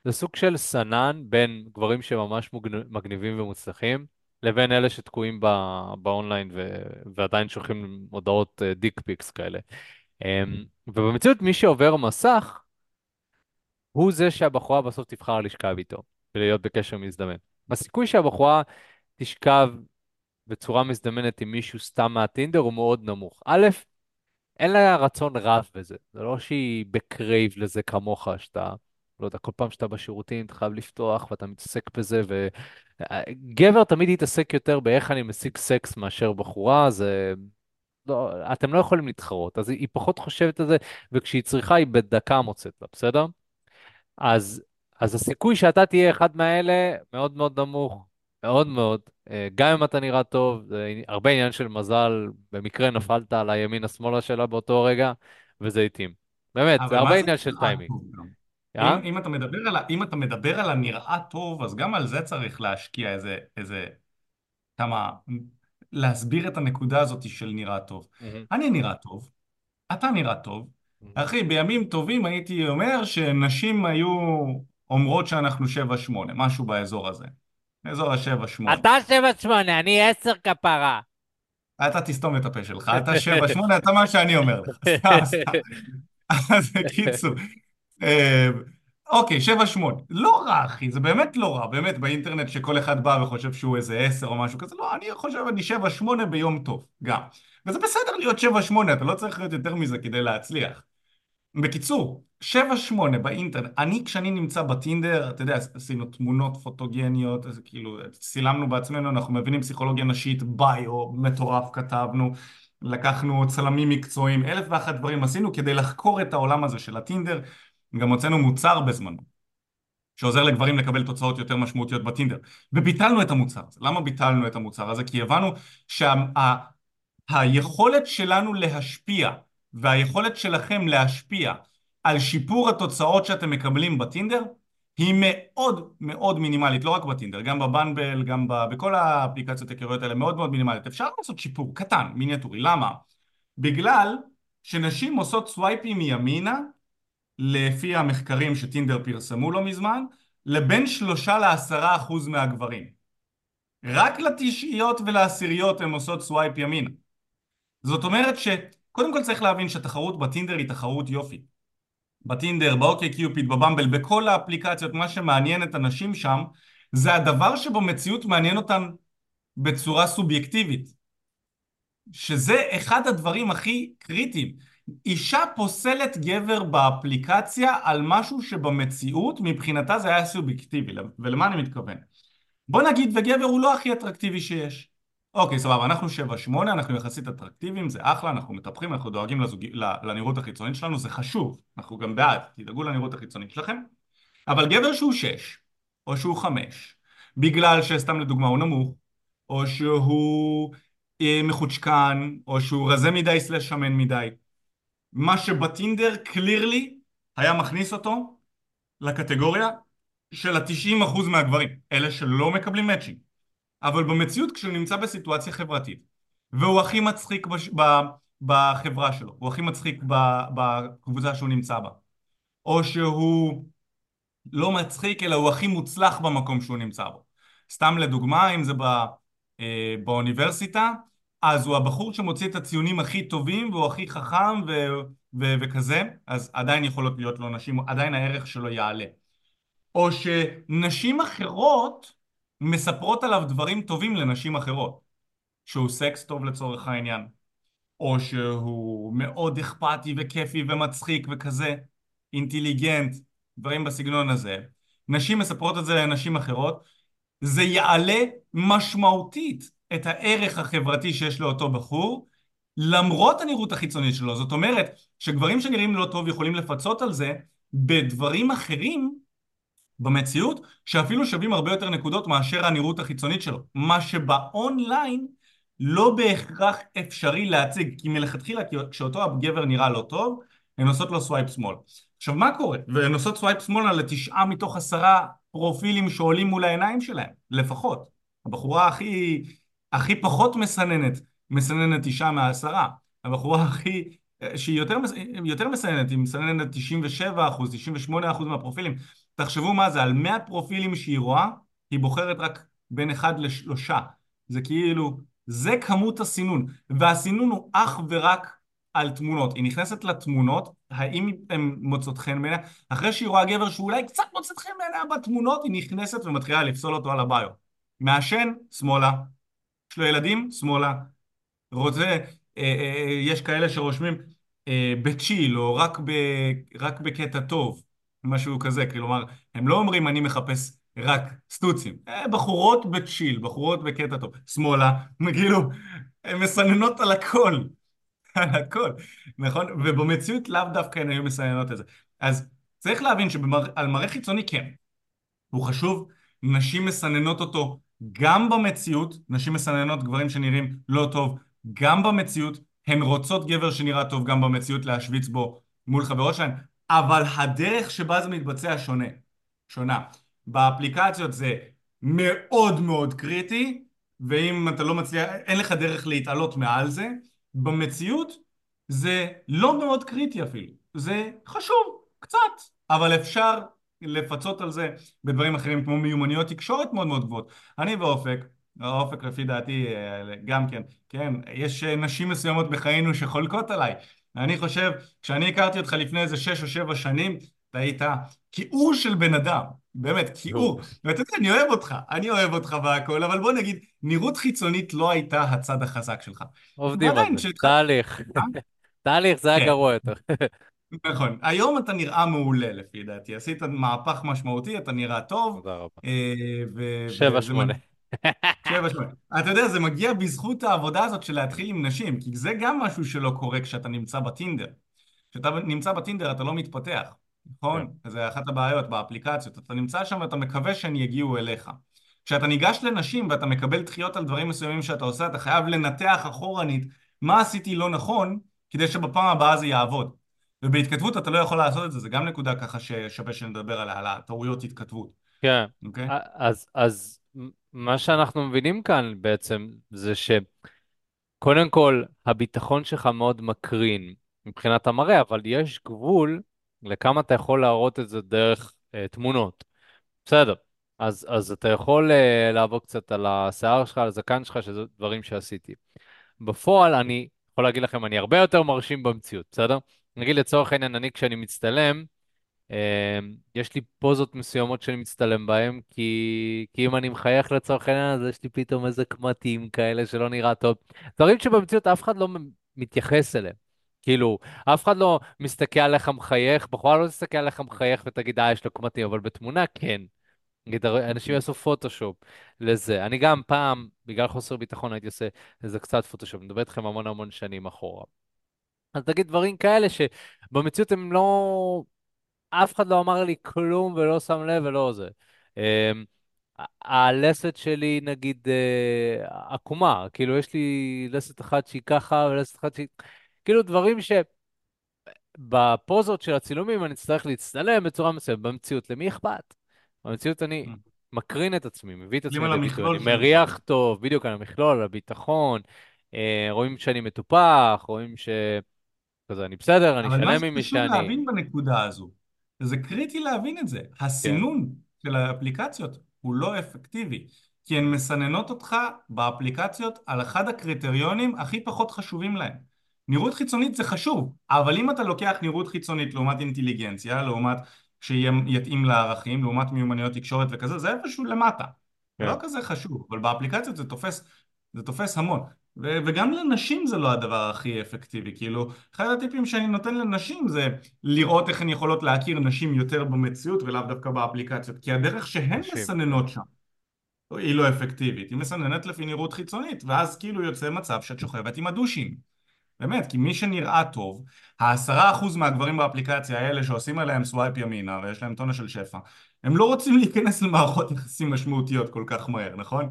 זה סוג של סנן בין גברים שממש מגניבים ומוצלחים, לבין אלה שתקועים ב- באונליין ו- ועדיין שולחים הודעות dick pics כאלה. אה, ובמציאות מי שעובר מסך, הוא זה שהבחורה בסוף תבחר לשכב איתו, ולהיות בקשר מזדמן. הסיכוי שהבחורה תשכב בצורה מזדמנת עם מישהו סתם מהטינדר הוא מאוד נמוך. א', אין לה רצון רב בזה. זה לא שהיא ב crave לזה כמוך, שאתה, לא יודע, כל פעם שאתה בשירותים אתה חייב לפתוח ואתה מתעסק בזה, וגבר תמיד יתעסק יותר באיך אני משיג סקס מאשר בחורה, זה... לא, אתם לא יכולים להתחרות, אז היא, פחות חושבת על זה, וכשהיא צריכה היא בדקה מוצאת לה, בסדר? אז, אז הסיכוי שאתה תהיה אחד מהאלה מאוד מאוד נמוך, מאוד מאוד. אה, גם אם אתה נראה טוב, זה הרבה עניין של מזל, במקרה נפלת על הימין-השמאלה שלה באותו רגע, וזה התאים. באמת, זה הרבה עניין של טיימינג. אה? אם, אם אתה מדבר על, ה- אם אתה מדבר על הנראה טוב, אז גם על זה צריך להשקיע איזה, איזה כמה, להסביר את הנקודה הזאת של נראה טוב. מהמם, אני נראה טוב, אתה נראה טוב. מהמם. אחי, בימים טובים הייתי אומר שנשים היו אומרות שאנחנו שבע שמונה, משהו באזור הזה. השבע שמונה. אתה שבע שמונה, אני עשר כפרה. אתה תסתום את הפה שלך, אתה שבע שמונה, אתה מה שאני אומר לך. סתם, סתם. אז בקיצור. אה, אוקיי, שבע שמונה. לא רע, אחי, זה באמת לא רע. באמת, באינטרנט שכל אחד בא וחושב שהוא איזה עשר או משהו כזה, לא, אני חושב, אני שבע שמונה ביום טוב, גם. וזה בסדר להיות שבע שמונה, אתה לא צריך להיות יותר מזה כדי להצליח. בקיצור, שבע שמונה באינטרנט, אני כשאני נמצא בטינדר, אתה יודע, עשינו תמונות פוטוגניות, אז כאילו, צילמנו בעצמנו, אנחנו מבינים פסיכולוגיה נשית, ביו, מטורף כתבנו, לקחנו צלמים מקצועיים, אלף ואחת דברים עשינו כדי לחקור את העולם הזה של הטינדר, גם הוצאנו מוצר בזמנו. שעוזר לגברים לקבל תוצאות יותר משמעותיות בטינדר. וביטלנו את המוצר הזה. למה ביטלנו את המוצר הזה? כי הבנו שהיכולת שה, שלנו להשפיע והיכולת שלכם להשפיע על שיפור התוצאות שאתם מקבלים בטינדר היא מאוד מאוד מינימלית, לא רק בטינדר, גם בבנבל, גם ב... בכל האפליקציות היכרויות האלה, מאוד מאוד מינימלית. אפשר לעשות שיפור קטן, מיניאטורי. למה? בגלל שנשים עושות סווייפים מימינה לפי המחקרים שטינדר פרסמו לא מזמן, לבין שלושה לעשרה אחוז מהגברים. רק לתשעיות ולעשיריות הן עושות swipe ימינה. זאת אומרת שקודם כל צריך להבין שהתחרות בטינדר היא תחרות יופי. בטינדר, ב OkCupid, בבמבל, בכל האפליקציות, מה שמעניין את הנשים שם, זה הדבר שבמציאות מעניין אותן בצורה סובייקטיבית. שזה אחד הדברים הכי קריטיים. אישה פוסלת גבר באפליקציה על משהו שבמציאות מבחינתה זה היה סובייקטיבי, ולמה אני מתכוון? בוא נגיד וגבר הוא לא הכי אטרקטיבי שיש. אוקיי, סבבה, אנחנו שבע שמונה, אנחנו יחסית אטרקטיביים, זה אחלה, אנחנו מטפחים, אנחנו דואגים לזוג... לנראות החיצונית שלנו, זה חשוב, אנחנו גם בעד, תדאגו לנראות החיצונית שלכם. אבל גבר שהוא שש, או שהוא חמש, בגלל שסתם לדוגמה הוא נמוך, או שהוא אה, מחוצ'קן, או שהוא רזה מדי סלש שמן מדי, מה שבטינדר קלירלי היה מכניס אותו לקטגוריה של ה-90% מהגברים, אלה שלא מקבלים מאצ'ינג. אבל במציאות כשהוא נמצא בסיטואציה חברתית, והוא הכי מצחיק בש... ב... בחברה שלו, הוא הכי מצחיק ב... בקבוצה שהוא נמצא בה, או שהוא לא מצחיק אלא הוא הכי מוצלח במקום שהוא נמצא בו. סתם לדוגמה, אם זה ב... אה, באוניברסיטה, אז הוא הבחור שמוציא את הציונים הכי טובים והוא הכי חכם ו... ו... וכזה, אז עדיין יכולות להיות לו נשים, עדיין הערך שלו יעלה. או שנשים אחרות מספרות עליו דברים טובים לנשים אחרות. שהוא סקס טוב לצורך העניין, או שהוא מאוד אכפתי וכיפי ומצחיק וכזה, אינטליגנט, דברים בסגנון הזה. נשים מספרות את זה לנשים אחרות, זה יעלה משמעותית את הערך החברתי שיש לאותו בחור, למרות הנראות החיצונית שלו. זאת אומרת, שגברים שנראים לא טוב יכולים לפצות על זה בדברים אחרים במציאות, שאפילו שווים הרבה יותר נקודות מאשר הנראות החיצונית שלו. מה שבאונליין לא בהכרח אפשרי להציג, כי מלכתחילה כשאותו הגבר נראה לא טוב, הן עושות לו swipe שמאל. עכשיו מה קורה? והן עושות swipe שמאל על לתשעה מתוך עשרה פרופילים שעולים מול העיניים שלהם, לפחות. הבחורה הכי, הכי פחות מסננת, מסננת תשעה מהעשרה. הבחורה הכי, שהיא יותר, יותר מסננת, היא מסננת 97 אחוז, 98 אחוז מהפרופילים. תחשבו מה זה, על 100 פרופילים שהיא רואה, היא בוחרת רק בין אחד לשלושה. זה כאילו, זה כמות הסינון, והסינון הוא אך ורק על תמונות. היא נכנסת לתמונות, האם הן מוצאות חן בעיניה? אחרי שהיא רואה גבר שאולי קצת מוצאת חן בעיניה בתמונות, היא נכנסת ומתחילה לפסול אותו על הביו. מעשן, שמאלה. יש לו ילדים, שמאלה. רוצה, אה, אה, אה, יש כאלה שרושמים בצ'יל, או רק, ב, רק בקטע טוב. משהו כזה, כלומר, הם לא אומרים אני מחפש רק סטוצים, בחורות בצ'יל, בחורות בקטע טוב, שמאלה, כאילו, הן מסננות על הכל, על הכל, נכון? ובמציאות לאו דווקא הן היו מסננות את זה. אז צריך להבין שעל מראה חיצוני כן, הוא חשוב, נשים מסננות אותו גם במציאות, נשים מסננות גברים שנראים לא טוב גם במציאות, הן רוצות גבר שנראה טוב גם במציאות להשוויץ בו מול חברות שלהן, אבל הדרך שבה זה מתבצע שונה, שונה. באפליקציות זה מאוד מאוד קריטי, ואם אתה לא מצליח, אין לך דרך להתעלות מעל זה. במציאות זה לא מאוד קריטי אפילו, זה חשוב, קצת, אבל אפשר לפצות על זה בדברים אחרים כמו מיומנויות תקשורת מאוד מאוד גבוהות. אני ואופק, אופק לפי דעתי גם כן, כן, יש נשים מסוימות בחיינו שחולקות עליי. אני חושב, כשאני הכרתי אותך לפני איזה שש או שבע שנים, אתה היית כיעור של בן אדם, באמת, כיעור. ואתה יודע, אני אוהב אותך, אני אוהב אותך והכל, אבל בוא נגיד, נראות חיצונית לא הייתה הצד החזק שלך. עובדים על זה, תהליך. אה? תהליך זה היה כן. גרוע יותר. נכון. היום אתה נראה מעולה לפי דעתי. עשית מהפך משמעותי, אתה נראה טוב, תודה רבה. אה, ו- שבע, שמונה. שבע שמונה. אתה יודע, זה מגיע בזכות העבודה הזאת של להתחיל עם נשים, כי זה גם משהו שלא קורה כשאתה נמצא בטינדר. כשאתה נמצא בטינדר אתה לא מתפתח, כן, נכון? זה אחת הבעיות באפליקציות. אתה נמצא שם ואתה מקווה שהן יגיעו אליך. כשאתה ניגש לנשים ואתה מקבל דחיות על דברים מסוימים שאתה עושה, אתה חייב לנתח אחורנית מה עשיתי לא נכון, כדי שבפעם הבאה זה יעבוד. ובהתכתבות אתה לא יכול לעשות את זה, זה גם נקודה ככה ששווה שנדבר עליה, על הטעויות התכתבות, כן. אוקיי? א- אז, אז מה שאנחנו מבינים כאן בעצם זה שקודם כל הביטחון שלך מאוד מקרין מבחינת המראה, אבל יש גבול לכמה אתה יכול להראות את זה דרך אה, תמונות. בסדר. אז, אז אתה יכול אה, לעבור קצת על השיער שלך, על הזקן שלך, שזה דברים שעשיתי. בפועל, אני יכול להגיד לכם, אני הרבה יותר מרשים במציאות, בסדר? נגיד לצורך העניין, אני כשאני מצטלם, אה, יש לי פוזות מסוימות שאני מצטלם בהן, כי, כי אם אני מחייך לצורך העניין, אז יש לי פתאום איזה קמטים כאלה שלא נראה טוב. דברים שבמציאות אף אחד לא מתייחס אליהם. כאילו, אף אחד לא מסתכל עליך מחייך, בחורה לא תסתכל עליך מחייך ותגיד, אה, יש לו קמטים, אבל בתמונה כן. נגיד, אנשים יעשו פוטושופ לזה. אני גם פעם, בגלל חוסר ביטחון, הייתי עושה איזה קצת פוטושופ. אני מדבר איתכם המון המון שנים אחורה. אז תגיד דברים כאלה שבמציאות הם לא... אף אחד לא אמר לי כלום ולא שם לב ולא זה. אמ, הלסת שלי, נגיד, אה, עקומה. כאילו, יש לי לסת אחת שהיא ככה ולסת אחת שהיא... כאילו, דברים שבפוזות של הצילומים אני אצטרך להצטלם בצורה מסוימת. במציאות, למי אכפת? במציאות אני מקרין את עצמי, מביא את עצמי על לידי ביטוי. אני. מריח טוב, בדיוק על המכלול, על הביטחון. אה, רואים שאני מטופח, רואים ש... כזה, אני בסדר, אני אבל מה שלם עם מי שחשוב שאני. להבין בנקודה הזו, וזה קריטי להבין את זה, כן, הסינון של האפליקציות הוא לא אפקטיבי, כי הן מסננות אותך באפליקציות על אחד הקריטריונים הכי פחות חשובים להן. נראות חיצונית זה חשוב, אבל אם אתה לוקח נראות חיצונית לעומת אינטליגנציה, לעומת שיתאים לערכים, לעומת מיומנויות תקשורת וכזה, זה איפשהו למטה. זה לא כן, כזה חשוב, אבל באפליקציות זה תופס, זה תופס המון. ו- וגם לנשים זה לא הדבר הכי אפקטיבי, כאילו אחד הטיפים שאני נותן לנשים זה לראות איך הן יכולות להכיר נשים יותר במציאות ולאו דווקא באפליקציות כי הדרך שהן נשים, מסננות שם היא לא אפקטיבית, היא מסננת לפי נראות חיצונית ואז כאילו יוצא מצב שאת שוכבת עם הדושים. באמת, כי מי שנראה טוב, העשרה אחוז מהגברים באפליקציה האלה שעושים עליהם swipe ימינה ויש להם טונה של שפע, הם לא רוצים להיכנס למערכות יחסים משמעותיות כל כך מהר, נכון?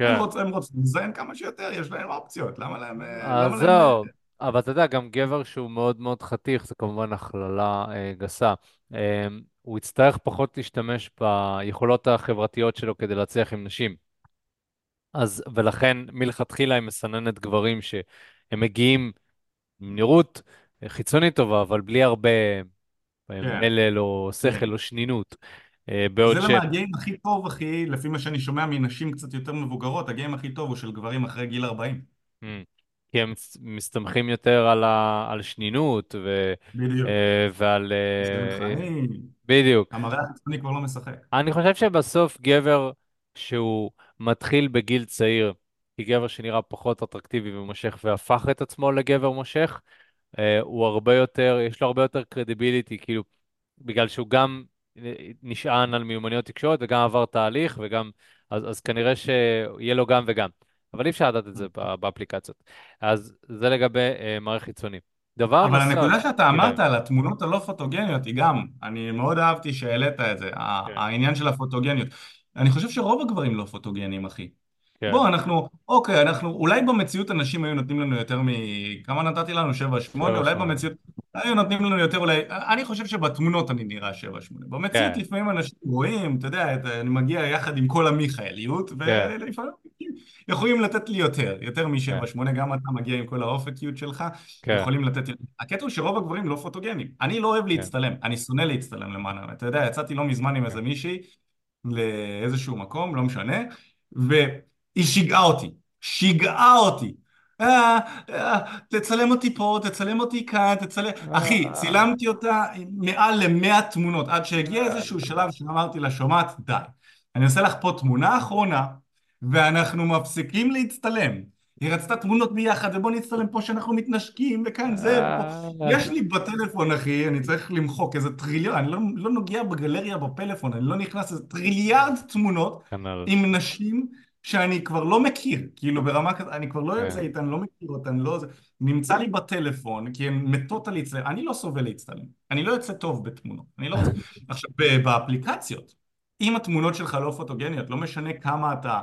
כן. הם רוצים לזיין כמה שיותר, יש להם אופציות, למה להם, אה, אז למה להם... אה, זהו, אבל אתה יודע, גם גבר שהוא מאוד מאוד חתיך, זה כמובן הכללה אה, גסה. אה, הוא יצטרך פחות להשתמש ביכולות החברתיות שלו כדי להצליח עם נשים. אז, ולכן מלכתחילה היא מסננת גברים שהם מגיעים עם נראות אה, חיצונית טובה, אבל בלי הרבה אה, כן, מלל או כן. שכל או שנינות. אה, בעוד ש... למה הגיים הכי טוב, הכי, לפי מה שאני שומע מנשים קצת יותר מבוגרות, הגיים הכי טוב הוא של גברים אחרי גיל 40. Mm. כי הם מס- מסתמכים יותר על, ה... על שנינות ו... בדיוק. אה, ועל... אה, בדיוק. המראה החיצוני כבר לא משחק. אני חושב שבסוף גבר שהוא מתחיל בגיל צעיר, כי גבר שנראה פחות אטרקטיבי ומושך והפך את עצמו לגבר מושך, הוא הרבה יותר, יש לו הרבה יותר קרדיביליטי, כאילו, בגלל שהוא גם נשען על מיומנויות תקשורת וגם עבר תהליך וגם, אז, אז כנראה שיהיה לו גם וגם. אבל אי אפשר לדעת את זה ב- באפליקציות. אז זה לגבי אה, מערכת חיצוני. דבר אבל נוסף, הנקודה שאתה אמרת על התמונות הלא פוטוגניות היא גם, אני מאוד אהבתי שהעלית את זה, כן, העניין של הפוטוגניות. אני חושב שרוב הגברים לא פוטוגניים, אחי. כן, בוא, אנחנו, אוקיי, אנחנו, אולי במציאות אנשים היו נותנים לנו יותר מ... כמה נתתי לנו? שבע, שמונה? שבע, אולי שמונה, במציאות היו נותנים לנו יותר, אולי... אני חושב שבתמונות אני נראה שבע, שמונה. במציאות כן, לפעמים אנשים רואים, אתה יודע, את- אני מגיע יחד עם כל המיכאליות, כן, ולפעמים יכולים לתת לי יותר, יותר כן, משבע, שמונה, גם אתה מגיע עם כל האופקיות שלך, כן, יכולים לתת... יותר. הקטע הוא שרוב הגברים לא פוטוגנים. אני לא אוהב כן, להצטלם, אני שונא להצטלם למען האמת. אתה יודע, יצאתי לא מזמן עם כן. איזה מישהי לאיזשהו מקום, לא משנה, והיא שיגעה אותי. שיגעה אותי. אה, אה, תצלם אותי פה, תצלם אותי כאן, תצלם... אחי, אה, צילמתי אותה מעל למאה תמונות, עד שהגיע איזשהו שלב שאמרתי לה, שומעת, די. אני עושה לך פה תמונה אחרונה, ואנחנו מפסיקים להצטלם. היא רצתה תמונות ביחד, ובוא נצטלם פה שאנחנו מתנשקים, וכאן זה, יש לי בטלפון, אחי, אני צריך למחוק איזה טריליון, אני לא, לא נוגע בגלריה בפלאפון, אני לא נכנס איזה טריליארד תמונות כנ"ל. עם נשים שאני כבר לא מכיר, כאילו ברמה כזאת, אני כבר לא יוצא כן. איתן, לא מכיר אותן, לא זה, נמצא לי בטלפון, כי הן מתות על להצטלם, אני לא סובל להצטלם, אני לא יוצא טוב בתמונות, אני לא רוצה. עכשיו, באפליקציות, אם התמונות שלך לא פוטוגניות, לא משנה כמה אתה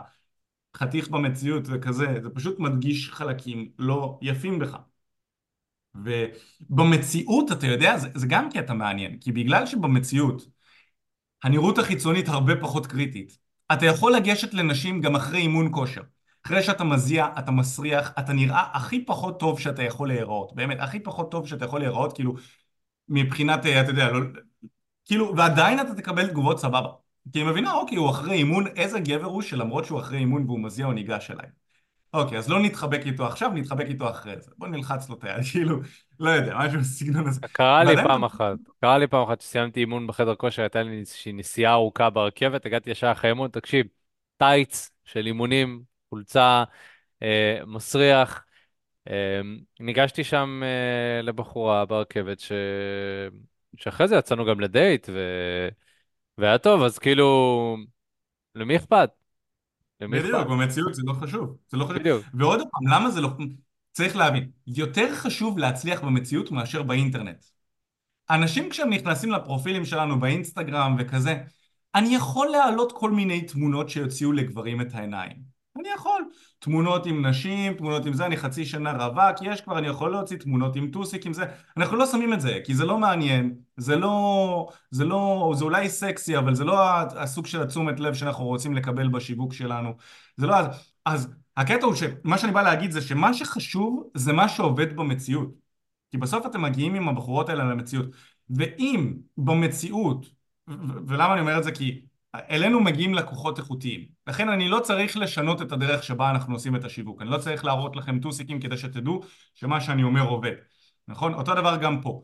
חתיך במציאות וכזה, זה פשוט מדגיש חלקים לא יפים בך. ובמציאות, אתה יודע, זה, זה גם קטע מעניין, כי בגלל שבמציאות הנראות החיצונית הרבה פחות קריטית, אתה יכול לגשת לנשים גם אחרי אימון כושר. אחרי שאתה מזיע, אתה מסריח, אתה נראה הכי פחות טוב שאתה יכול להיראות. באמת, הכי פחות טוב שאתה יכול להיראות, כאילו, מבחינת, אה, אתה יודע, לא, כאילו, ועדיין אתה תקבל תגובות סבבה. כי היא מבינה, אוקיי, הוא אחרי אימון, איזה גבר הוא שלמרות שהוא אחרי אימון והוא מזיע, הוא ניגש אליי. אוקיי, אז לא נתחבק איתו עכשיו, נתחבק איתו אחרי זה. בוא נלחץ לו את היד, כאילו, לא יודע, משהו בסגנון הזה. קרה לי ועדיין פעם אחת, קרה לי פעם אחת שסיימתי אימון בחדר כושר, הייתה לי איזושהי נסיעה ארוכה ברכבת, הגעתי ישר אחרי אימון, תקשיב, טייץ של אימונים, חולצה, אה, מסריח, אה, ניגשתי שם אה, לבחורה ברכבת, ש... שאחרי זה יצאנו גם לדייט, ו... והיה טוב, אז כאילו, למי אכפת? בדיוק? במציאות זה לא חשוב. זה לא חשוב. בדיוק. ועוד פעם, למה זה לא... צריך להבין, יותר חשוב להצליח במציאות מאשר באינטרנט. אנשים כשהם נכנסים לפרופילים שלנו באינסטגרם וכזה, אני יכול להעלות כל מיני תמונות שיוציאו לגברים את העיניים. אני יכול. תמונות עם נשים, תמונות עם זה, אני חצי שנה רווק, יש כבר, אני יכול להוציא תמונות עם טוסיק, עם זה. אנחנו לא שמים את זה, כי זה לא מעניין, זה לא, זה לא, זה אולי סקסי, אבל זה לא הסוג של התשומת לב שאנחנו רוצים לקבל בשיווק שלנו. זה לא... אז הקטע הוא שמה שאני בא להגיד זה שמה שחשוב זה מה שעובד במציאות. כי בסוף אתם מגיעים עם הבחורות האלה למציאות. ואם במציאות, ולמה אני אומר את זה? כי אלינו מגיעים לקוחות איכותיים. לכן אני לא צריך לשנות את הדרך שבה אנחנו עושים את השיווק. אני לא צריך להראות לכם טוסיקים כדי שתדעו שמה שאני אומר עובד. נכון? אותו דבר גם פה.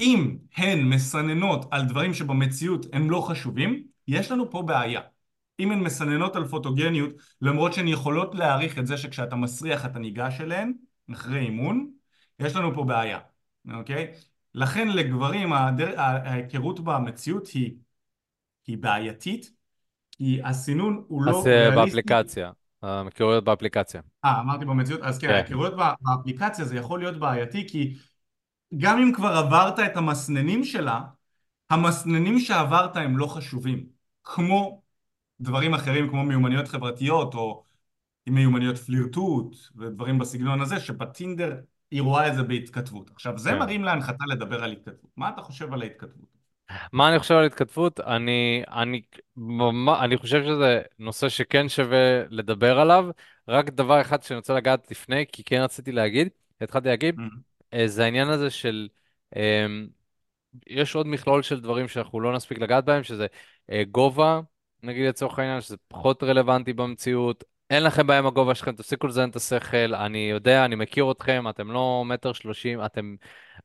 אם הן מסננות על דברים שבמציאות הם לא חשובים, יש לנו פה בעיה. אם הן מסננות על פוטוגניות, למרות שהן יכולות להעריך את זה שכשאתה מסריח אתה ניגש אליהן, אחרי אימון, יש לנו פה בעיה, אוקיי? לכן לגברים. ההיכרות במציאות היא, היא בעייתית, כי הסינון הוא אז לא אה, ריאליסטי. באפליקציה, המכירויות באפליקציה. אה, אמרתי במציאות, אז כן, כן. ההיכרויות בא- באפליקציה זה יכול להיות בעייתי, כי גם אם כבר עברת את המסננים שלה, המסננים שעברת הם לא חשובים. כמו דברים אחרים, כמו מיומנויות חברתיות, או מיומנויות פלירטוט, ודברים בסגנון הזה, שבטינדר היא רואה את זה בהתכתבות. עכשיו, זה כן. מרים להנחתה לדבר על התכתבות. מה אתה חושב על ההתכתבות? מה אני חושב על התכתבות? אני, אני, אני חושב שזה נושא שכן שווה לדבר עליו. רק דבר אחד שאני רוצה לגעת לפני, כי כן רציתי להגיד, התחלתי להגיד. אה, זה העניין הזה של, אמ, יש עוד מכלול של דברים שאנחנו לא נספיק לגעת בהם, שזה אה, גובה, נגיד לצורך העניין, שזה פחות רלוונטי במציאות. אין לכם בעיה עם הגובה שלכם, תפסיקו לזיין את השכל, אני יודע, אני מכיר אתכם, אתם לא מטר שלושים, אתם,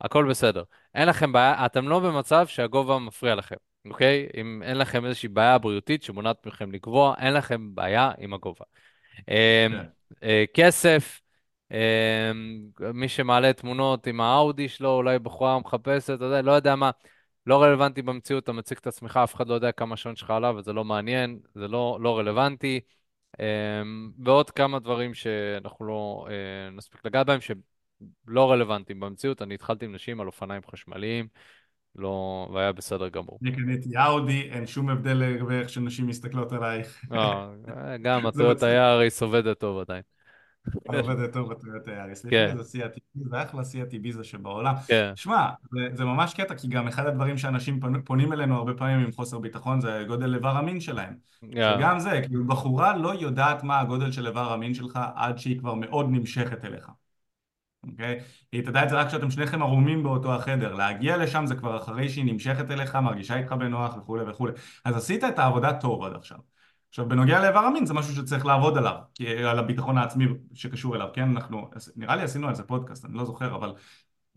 הכל בסדר. אין לכם בעיה, אתם לא במצב שהגובה מפריע לכם, אוקיי? אם אין לכם איזושהי בעיה בריאותית שמונעת מכם לקבוע, אין לכם בעיה עם הגובה. אמ, כן. אה, כסף, אמ, מי שמעלה תמונות עם האאודי שלו, אולי בחורה מחפשת, לא יודע מה, לא רלוונטי במציאות, אתה מציג את עצמך, אף אחד לא יודע כמה השעון שלך עליו, וזה לא מעניין, זה לא, לא רלוונטי. אמ, ועוד כמה דברים שאנחנו לא אה, נספיק לגעת בהם, שלא רלוונטיים במציאות. אני התחלתי עם נשים על אופניים חשמליים, לא, והיה בסדר גמור. אני קניתי אאודי, אין שום הבדל לגבי איך שנשים מסתכלות עלייך. לא, גם זה הטויוטה מצחיק. יאריס עובדת טוב עדיין. זה עובד טוב בטויוטה יאריס. כן, איזה סיאט איביזה, זה אחלה סיאט איביזה שבעולם. כן, שמע, זה, זה ממש קטע, כי גם אחד הדברים שאנשים פונים אלינו הרבה פעמים עם חוסר ביטחון זה גודל איבר המין שלהם. yeah. שגם זה, כאילו בחורה לא יודעת מה הגודל של איבר המין שלך עד שהיא כבר מאוד נמשכת אליך. אוקיי? היא תדע את זה רק כשאתם שניכם ערומים באותו החדר. להגיע לשם זה כבר אחרי שהיא נמשכת אליך, מרגישה איתך בנוח וכולי וכולי. אז עשית את העבודה טוב עד עכשיו. עכשיו, בנוגע לאיבר המין זה משהו שצריך לעבוד עליו, כי, על הביטחון העצמי שקשור אליו, כן? אנחנו, נראה לי עשינו על זה פודקאסט, אני לא זוכר, אבל,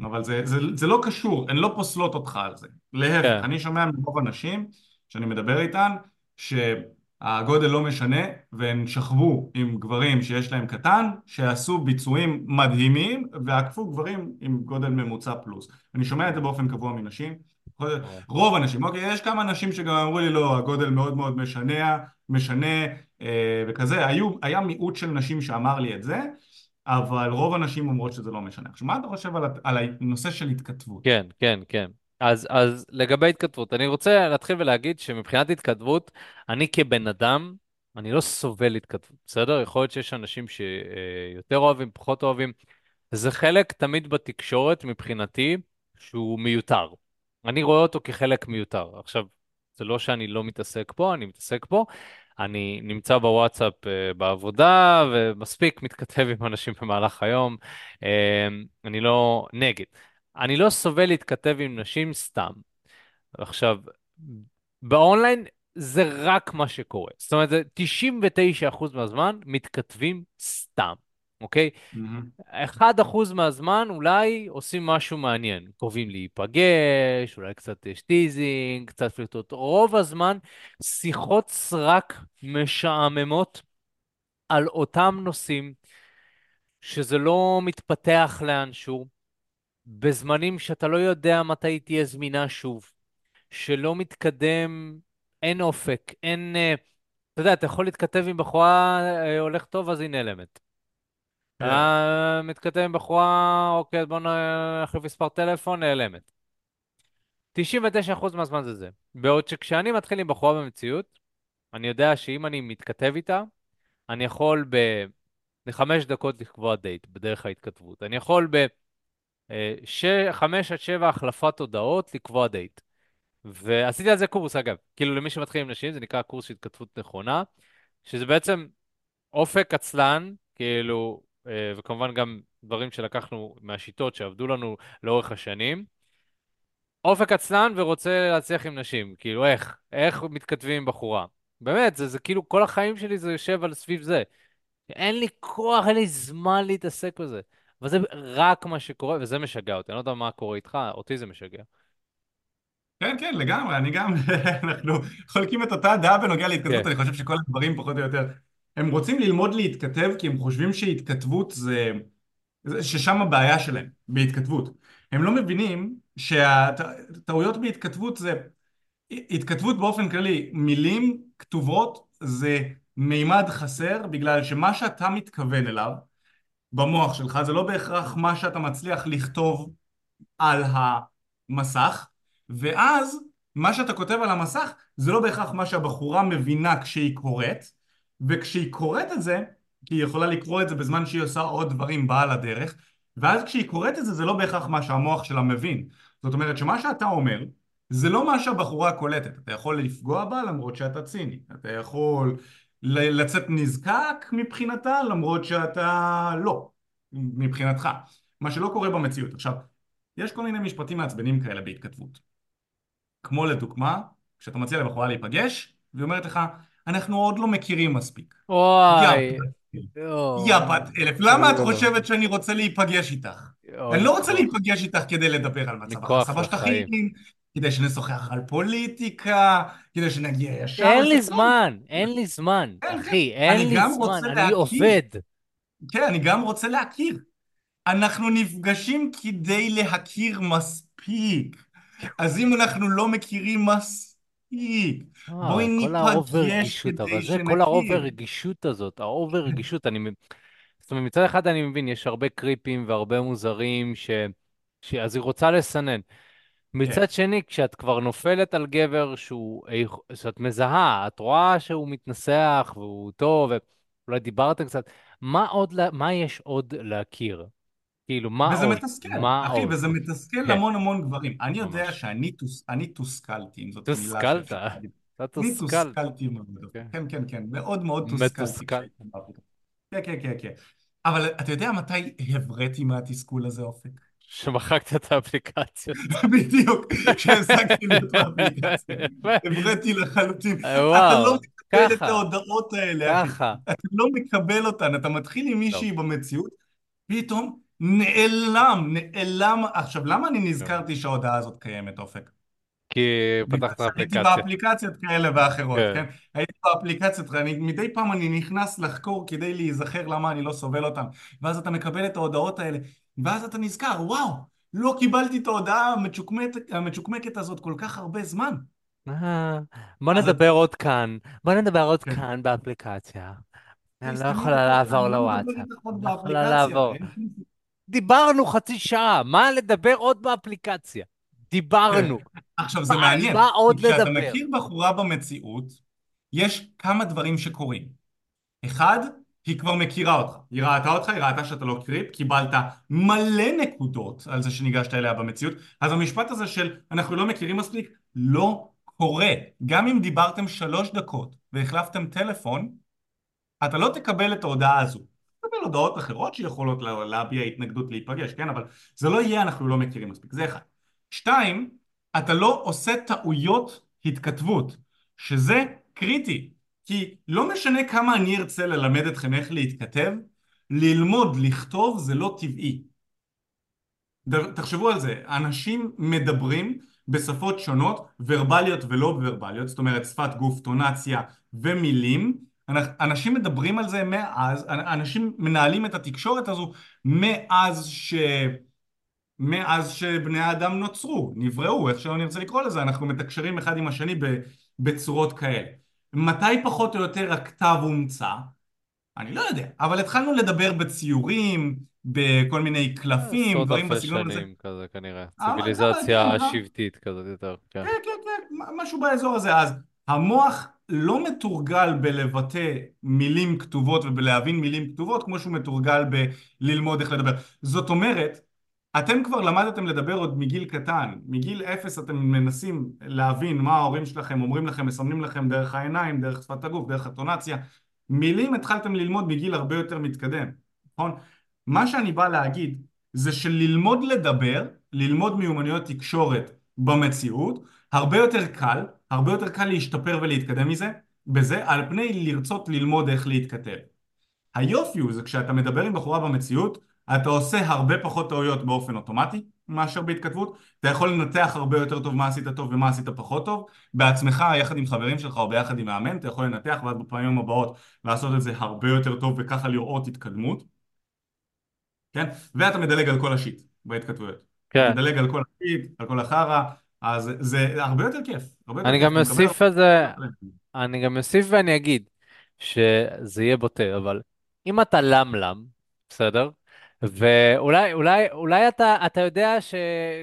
אבל זה, זה, זה לא קשור, הן לא פוסלות אותך על זה. להפך, כן, אני שומע מרוב אנשים שאני מדבר איתן, ש... הגודל לא משנה, והם שכבו עם גברים שיש להם קטן, שעשו ביצועים מדהימים, ועקפו גברים עם גודל ממוצע פלוס. אני שומע את זה באופן קבוע מנשים. רוב הנשים, אוקיי, יש כמה נשים שגם אמרו לי לא, הגודל מאוד מאוד משנה, משנה אה, וכזה, היו, היה מיעוט של נשים שאמר לי את זה, אבל רוב הנשים אומרות שזה לא משנה. עכשיו, מה אתה חושב על, על הנושא של התכתבות? כן, כן, כן. אז, אז לגבי התכתבות, אני רוצה להתחיל ולהגיד שמבחינת התכתבות, אני כבן אדם, אני לא סובל התכתבות, בסדר? יכול להיות שיש אנשים שיותר אוהבים, פחות אוהבים. זה חלק תמיד בתקשורת, מבחינתי, שהוא מיותר. אני רואה אותו כחלק מיותר. עכשיו, זה לא שאני לא מתעסק פה, אני מתעסק פה. אני נמצא בוואטסאפ אה, בעבודה, ומספיק מתכתב עם אנשים במהלך היום. אה, אני לא נגד. אני לא סובל להתכתב עם נשים סתם. עכשיו, באונליין זה רק מה שקורה. זאת אומרת, זה 99% מהזמן מתכתבים סתם, אוקיי? מהמם. אחד אחוז מהזמן אולי עושים משהו מעניין. קרובים להיפגש, אולי קצת יש teasing, קצת פלירטוט. רוב הזמן שיחות סרק משעממות על אותם נושאים, שזה לא מתפתח לאנשהו, בזמנים שאתה לא יודע מתי תהיה זמינה שוב, שלא מתקדם, אין אופק, אין... אה, אתה יודע, אתה יכול להתכתב עם בחורה, אה, הולך טוב, אז היא נעלמת. כן. אתה מתכתב עם בחורה, אוקיי, בוא נחליף מספר טלפון, נעלמת. 99% מהזמן זה זה. בעוד שכשאני מתחיל עם בחורה במציאות, אני יודע שאם אני מתכתב איתה, אני יכול ב... לחמש דקות לקבוע דייט בדרך ההתכתבות. אני יכול ב... אה, ש... חמש עד שבע החלפת הודעות לקבוע דייט. ועשיתי על זה קורס, אגב. כאילו, למי שמתחיל עם נשים, זה נקרא קורס של התכתבות נכונה, שזה בעצם אופק עצלן, כאילו, אה, וכמובן גם דברים שלקחנו מהשיטות שעבדו לנו לאורך השנים. אופק עצלן ורוצה להצליח עם נשים, כאילו איך? איך מתכתבים עם בחורה? באמת, זה, זה כאילו כל החיים שלי זה יושב על סביב זה. אין לי כוח, אין לי זמן להתעסק בזה. אבל זה רק מה שקורה, וזה משגע אותי. אני לא יודע מה קורה איתך, אותי זה משגע. כן, כן, לגמרי, אני גם, אנחנו חולקים את אותה דעה בנוגע כן. להתכתבות, אני חושב שכל הדברים פחות או יותר, הם רוצים ללמוד להתכתב כי הם חושבים שהתכתבות זה, ששם הבעיה שלהם, בהתכתבות. הם לא מבינים שהטעויות בהתכתבות זה, התכתבות באופן כללי, מילים כתובות זה מימד חסר בגלל שמה שאתה מתכוון אליו במוח שלך זה לא בהכרח מה שאתה מצליח לכתוב על המסך, ואז מה שאתה כותב על המסך זה לא בהכרח מה שהבחורה מבינה כשהיא קוראת, וכשהיא קוראת את זה, כי היא יכולה לקרוא את זה בזמן שהיא עושה עוד דברים בעל הדרך, ואז כשהיא קוראת את זה זה לא בהכרח מה שהמוח שלה מבין. זאת אומרת שמה שאתה אומר זה לא מה שהבחורה קולטת. אתה יכול לפגוע בה למרות שאתה ציני. אתה יכול לצאת נזקק מבחינתה למרות שאתה לא, מבחינתך. מה שלא קורה במציאות. עכשיו, יש כל מיני משפטים מעצבנים כאלה בהתכתבות. כמו לדוגמה, כשאתה מציע לבחורה להיפגש, והיא אומרת לך, אנחנו עוד לא מכירים מספיק. יא וואי. יא בת אלף, למה את לא, חושבת שאני רוצה להיפגש איתך? אני לא רוצה להיפגש איתך כדי לדבר על מצב לחיים. שטחים, כדי שנשוחח על פוליטיקה, כדי שנגיע ישר אין לי. זמן, אין לי זמן. אחי, אין אני לי גם זמן, רוצה אני להכיר. עובד. כן, אני גם רוצה להכיר. אנחנו נפגשים כדי להכיר מספיק. אז אם אנחנו לא מכירים מספיק, בואי כל האובר ניפגש כדי זה כל האובר שנכיר. רגישות הזאת, האובר רגישות, אני, זאת אומרת, מצד אחד אני מבין, יש הרבה קריפים והרבה מוזרים ש... ש... אז היא רוצה לסנן. כן. מצד שני, כשאת כבר נופלת על גבר שהוא, שאת מזהה, את רואה שהוא מתנסח והוא טוב, ואולי דיברתם קצת, מה עוד, מה יש עוד להכיר? כאילו, מה וזה עוד? מתסכל, מה אחי, עוד? וזה מתסכל כן, המון המון גברים. אני יודע ממש. שאני תוס, אני תוסכלתי, אם זאת תוסכלת, שאפשר להגיד. אתה אני תוסכלת, תוסכלתי מאוד. כן. כן, כן, כן, מאוד מאוד תוסכלתי. כן, כן, כן, כן. אבל אתה יודע מתי הבראתי מהתסכול הזה, אופק? שמחקת את האפליקציות. בדיוק, כשהפסקתי להיות באפליקציה. הבראתי לחלוטין. אתה לא מקבל את ההודעות האלה. ככה. אתה לא מקבל אותן. אתה מתחיל עם מישהי במציאות, פתאום נעלם, נעלם. עכשיו, למה אני. נזכרתי שההודעה הזאת קיימת, אופק? כי פתחת אפליקציה. באפליקציות כאלה ואחרות, כן. כן? הייתי באפליקציות, אני, מדי פעם אני נכנס לחקור כדי להיזכר למה אני לא סובל אותן. ואז אתה מקבל את ההודעות האלה, ואז אתה נזכר, וואו, לא קיבלתי את ההודעה המצ'וקמקת, המצ'וקמקת הזאת כל כך הרבה זמן. אה, בוא נדבר עוד כאן, בוא נדבר עוד כן. כאן באפליקציה. אני לא יכולה לעבור לא לוואטסאפ. אני לא יכולה. לעבור. דיברנו חצי שעה, מה לדבר עוד באפליקציה? דיברנו. עכשיו זה מעניין, מה עוד כשאתה לדבר? מכיר בחורה במציאות, יש כמה דברים שקורים. אחד, היא כבר מכירה אותך. היא ראתה אותך, היא ראתה שאתה לא קריפ, קיבלת מלא נקודות על זה שניגשת אליה במציאות. אז המשפט הזה של אנחנו לא מכירים מספיק, לא קורה. גם אם דיברתם שלוש דקות והחלפתם טלפון, אתה לא תקבל את ההודעה הזו. תקבל הודעות אחרות שיכולות לה- להביע התנגדות להיפגש, כן? אבל זה לא יהיה אנחנו לא מכירים מספיק. זה אחד. שתיים, אתה לא עושה טעויות התכתבות, שזה קריטי. כי לא משנה כמה אני ארצה ללמד אתכם איך להתכתב, ללמוד לכתוב זה לא טבעי. תחשבו על זה, אנשים מדברים בשפות שונות, ורבליות ולא ורבליות, זאת אומרת שפת גוף, טונציה ומילים. אנ- אנשים מדברים על זה מאז, אנ- אנשים מנהלים את התקשורת הזו מאז ש... מאז שבני האדם נוצרו, נבראו, איך שלא נרצה לקרוא לזה, אנחנו מתקשרים אחד עם השני בצורות כאלה. מתי פחות או יותר הכתב הומצא? אני לא יודע, אבל התחלנו לדבר בציורים, בכל מיני קלפים, עשרות דברים אלפי בסגנון הזה. שנים כזה כנראה. כן, ציוויליזציה ה- שבטית כזאת יותר, כן. כן, כן, כן, משהו באזור הזה. אז המוח לא מתורגל בלבטא מילים כתובות ובלהבין מילים כתובות כמו שהוא מתורגל בללמוד איך לדבר. זאת אומרת, אתם כבר למדתם לדבר עוד מגיל קטן, מגיל אפס אתם מנסים להבין מה ההורים שלכם אומרים לכם, מסמנים לכם דרך העיניים, דרך שפת הגוף, דרך הטונציה. מילים התחלתם ללמוד מגיל הרבה יותר מתקדם, נכון? מה שאני בא להגיד זה שללמוד לדבר, ללמוד מיומנויות תקשורת במציאות, הרבה יותר קל, הרבה יותר קל להשתפר ולהתקדם מזה, בזה, על פני לרצות ללמוד איך להתכתב. היופי הוא זה כשאתה מדבר עם בחורה במציאות, אתה עושה הרבה פחות טעויות באופן אוטומטי מאשר בהתכתבות, אתה יכול לנתח הרבה יותר טוב מה עשית טוב ומה עשית פחות טוב, בעצמך יחד עם חברים שלך או ביחד עם מאמן, אתה יכול לנתח ואז בפעמים הבאות לעשות את זה הרבה יותר טוב וככה לראות התקדמות, כן? ואתה מדלג על כל השיט בהתכתבויות. כן. מדלג על כל השיט, על כל החרא, אז זה הרבה יותר כיף, הרבה יותר אני כיף, גם אתה מקבל אוסיף הרבה על זה. אני גם אוסיף ואני אגיד שזה יהיה בוטה, אבל אם אתה למלם, בסדר? ואולי אולי, אולי אתה, אתה יודע ש,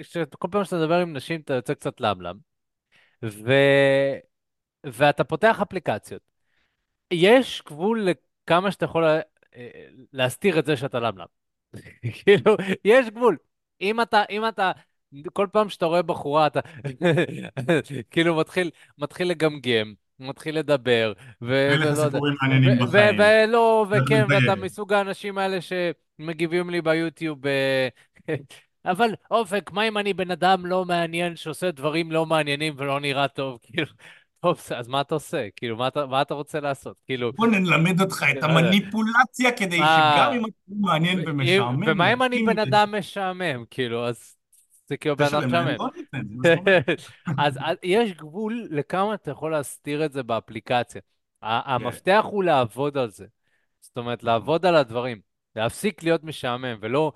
שכל פעם שאתה מדבר עם נשים אתה יוצא קצת למלם, ו, ואתה פותח אפליקציות. יש גבול לכמה שאתה יכול לה- להסתיר את זה שאתה למלם. כאילו, יש גבול. אם אתה, אם אתה, כל פעם שאתה רואה בחורה, אתה כאילו מתחיל, מתחיל לגמגם, מתחיל לדבר, ו- יודע, סיפורים ו- מעניינים ו- בחיים, ולא, וכן, ואתה. מסוג האנשים האלה שמגיבים לי ביוטיוב, אה, אבל אופק, מה אם אני בן אדם לא מעניין שעושה דברים לא מעניינים ולא נראה טוב? כאילו, טוב, אז מה אתה עושה? כאילו, מה אתה, מה אתה רוצה לעשות? כאילו, בוא נלמד אותך את לא יודע. המניפולציה כדי שגם מה... אם אתה מעניין אם- ומשעמם, ומה אם אני בן אדם משעמם, כאילו, אז זה כאילו בן אדם מה זאת אומרת. אז יש גבול לכמה אתה יכול להסתיר את זה באפליקציה. כן, המפתח הוא לעבוד על זה. זאת אומרת, לעבוד על הדברים. להפסיק להיות משעמם, ולא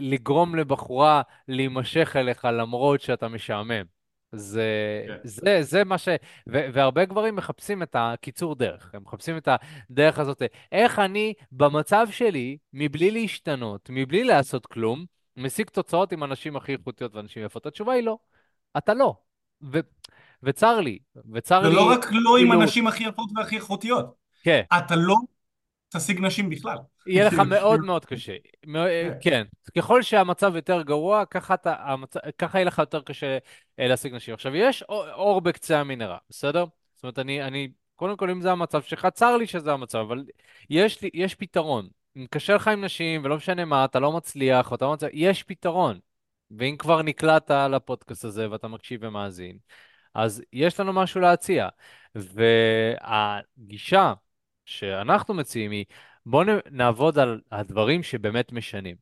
לגרום לבחורה להימשך אליך למרות שאתה משעמם. זה, כן. זה, זה מה ש... ו- והרבה גברים מחפשים את הקיצור דרך. הם מחפשים את הדרך הזאת. איך אני, במצב שלי, מבלי להשתנות, מבלי לעשות כלום, משיג תוצאות עם הנשים הכי איכותיות ואנשים יפות? התשובה היא לא. אתה לא. ו- וצר לי, וצר ולא לי, רק לא עם כאילו, הנשים הכי יפות והכי איכותיות, כן. אתה לא תשיג נשים בכלל. יהיה לך כאילו, מאוד מאוד קשה. מ- כן, כן, ככל שהמצב יותר גרוע, ככה, אתה, המצ... ככה יהיה לך יותר קשה אה, להשיג נשים. עכשיו, יש אור אור בקצה המנהרה, בסדר? זאת אומרת, אני, אני, קודם כל, אם זה המצב שלך, צר לי שזה המצב, אבל יש, לי, יש פתרון. קשה לך עם נשים, ולא משנה מה, אתה לא מצליח, אתה לא מצליח, יש פתרון. ואם כבר נקלעת לפודקאסט הזה ואתה מקשיב ומאזין, אז יש לנו משהו להציע. והגישה שאנחנו מציעים היא, בואו נעבוד על הדברים שבאמת משנים.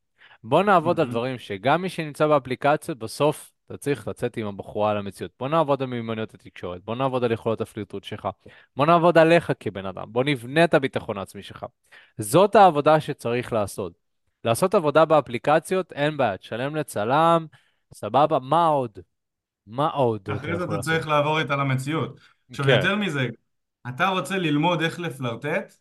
בואו נעבוד על מהמם, דברים שגם מי שנמצא באפליקציות, בסוף אתה צריך לצאת עם הבחורה על המציאות. בוא נעבוד על מיומנויות התקשורת, בוא נעבוד על יכולות הפלירטוט שלך, בוא נעבוד עליך כבן אדם, בוא נבנה את הביטחון העצמי שלך. זאת העבודה שצריך לעשות. לעשות עבודה באפליקציות, אין בעיה, תשלם לצלם, סבבה, מה עוד? מה עוד אחרי זה אתה לעשות? צריך לעבור איתה למציאות. עכשיו, כן. יותר מזה, אתה רוצה ללמוד איך לפלרטט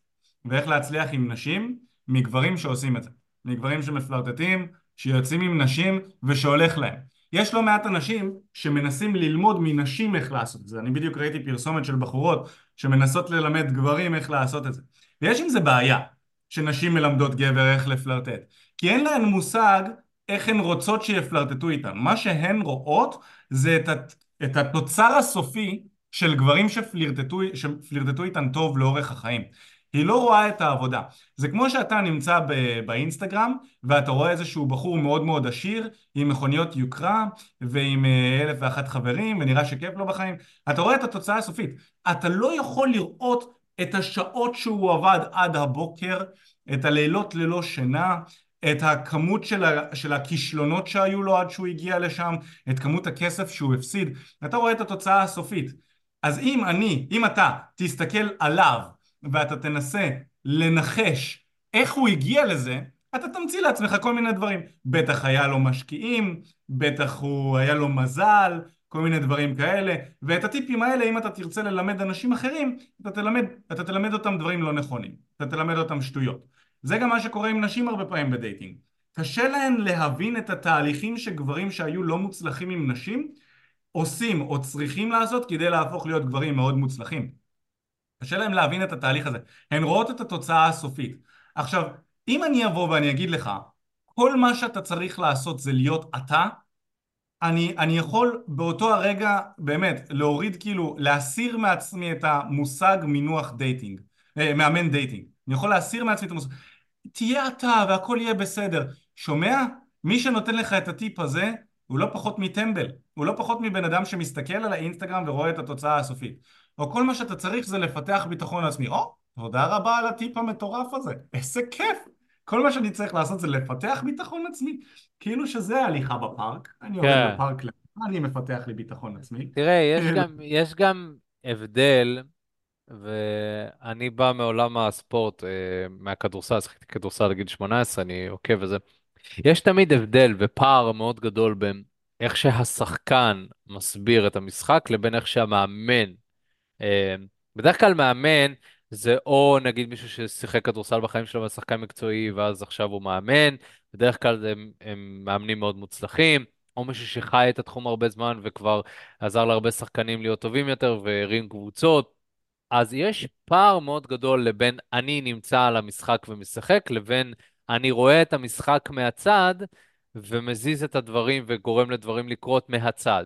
ואיך להצליח עם נשים מגברים שעושים את זה. מגברים שמפלרטטים, שיוצאים עם נשים ושהולך להם. יש לא מעט אנשים שמנסים ללמוד מנשים איך לעשות את זה. אני בדיוק ראיתי פרסומת של בחורות שמנסות ללמד גברים איך לעשות את זה. ויש עם זה בעיה, שנשים מלמדות גבר איך לפלרטט. כי אין להן מושג איך הן רוצות שיפלרטטו איתן. מה שהן רואות זה את, הת, את התוצר הסופי של גברים שפלירטטו, שפלירטטו איתן טוב לאורך החיים. היא לא רואה את העבודה. זה כמו שאתה נמצא ב- באינסטגרם ואתה רואה איזשהו בחור מאוד מאוד עשיר עם מכוניות יוקרה ועם אה, אלף ואחת חברים ונראה שכיף לו בחיים. אתה רואה את התוצאה הסופית. אתה לא יכול לראות את השעות שהוא עבד עד הבוקר, את הלילות ללא שינה, את הכמות של, ה, של הכישלונות שהיו לו עד שהוא הגיע לשם, את כמות הכסף שהוא הפסיד, אתה רואה את התוצאה הסופית. אז אם אני, אם אתה תסתכל עליו ואתה תנסה לנחש איך הוא הגיע לזה, אתה תמציא לעצמך כל מיני דברים. בטח היה לו משקיעים, בטח הוא היה לו מזל, כל מיני דברים כאלה, ואת הטיפים האלה אם אתה תרצה ללמד אנשים אחרים, אתה תלמד, אתה תלמד אותם דברים לא נכונים, אתה תלמד אותם שטויות. זה גם מה שקורה עם נשים הרבה פעמים בדייטינג. קשה להן להבין את התהליכים שגברים שהיו לא מוצלחים עם נשים עושים או צריכים לעשות כדי להפוך להיות גברים מאוד מוצלחים. קשה להם להבין את התהליך הזה. הן רואות את התוצאה הסופית. עכשיו, אם אני אבוא ואני אגיד לך, כל מה שאתה צריך לעשות זה להיות אתה, אני, אני יכול באותו הרגע באמת להוריד כאילו, להסיר מעצמי את המושג מינוח dating, אה, מאמן dating. אני יכול להסיר מעצמי את המושג. תהיה אתה והכל יהיה בסדר. שומע? מי שנותן לך את הטיפ הזה הוא לא פחות מטמבל. הוא לא פחות מבן אדם שמסתכל על האינסטגרם ורואה את התוצאה הסופית. או כל מה שאתה צריך זה לפתח ביטחון עצמי. או, תודה רבה על הטיפ המטורף הזה. איזה כיף. כל מה שאני צריך לעשות זה לפתח ביטחון עצמי. כאילו שזה הליכה בפארק. אני יורד כן. בפארק, אני מפתח לי ביטחון עצמי. תראה, יש גם, יש גם הבדל, ואני בא מעולם הספורט, אה, מהכדורסל, שיחקתי כדורסל עד גיל 18, אני עוקב וזה. יש תמיד הבדל ופער מאוד גדול בין איך שהשחקן מסביר את המשחק לבין איך שהמאמן. אה, בדרך כלל מאמן זה או נגיד מישהו ששיחק כדורסל בחיים שלו ושחקן מקצועי ואז עכשיו הוא מאמן, בדרך כלל הם, הם מאמנים מאוד מוצלחים, או מישהו שחי את התחום הרבה זמן וכבר עזר להרבה שחקנים להיות טובים יותר והרים קבוצות. אז יש פער מאוד גדול לבין אני נמצא על המשחק ומשחק, לבין אני רואה את המשחק מהצד ומזיז את הדברים וגורם לדברים לקרות מהצד.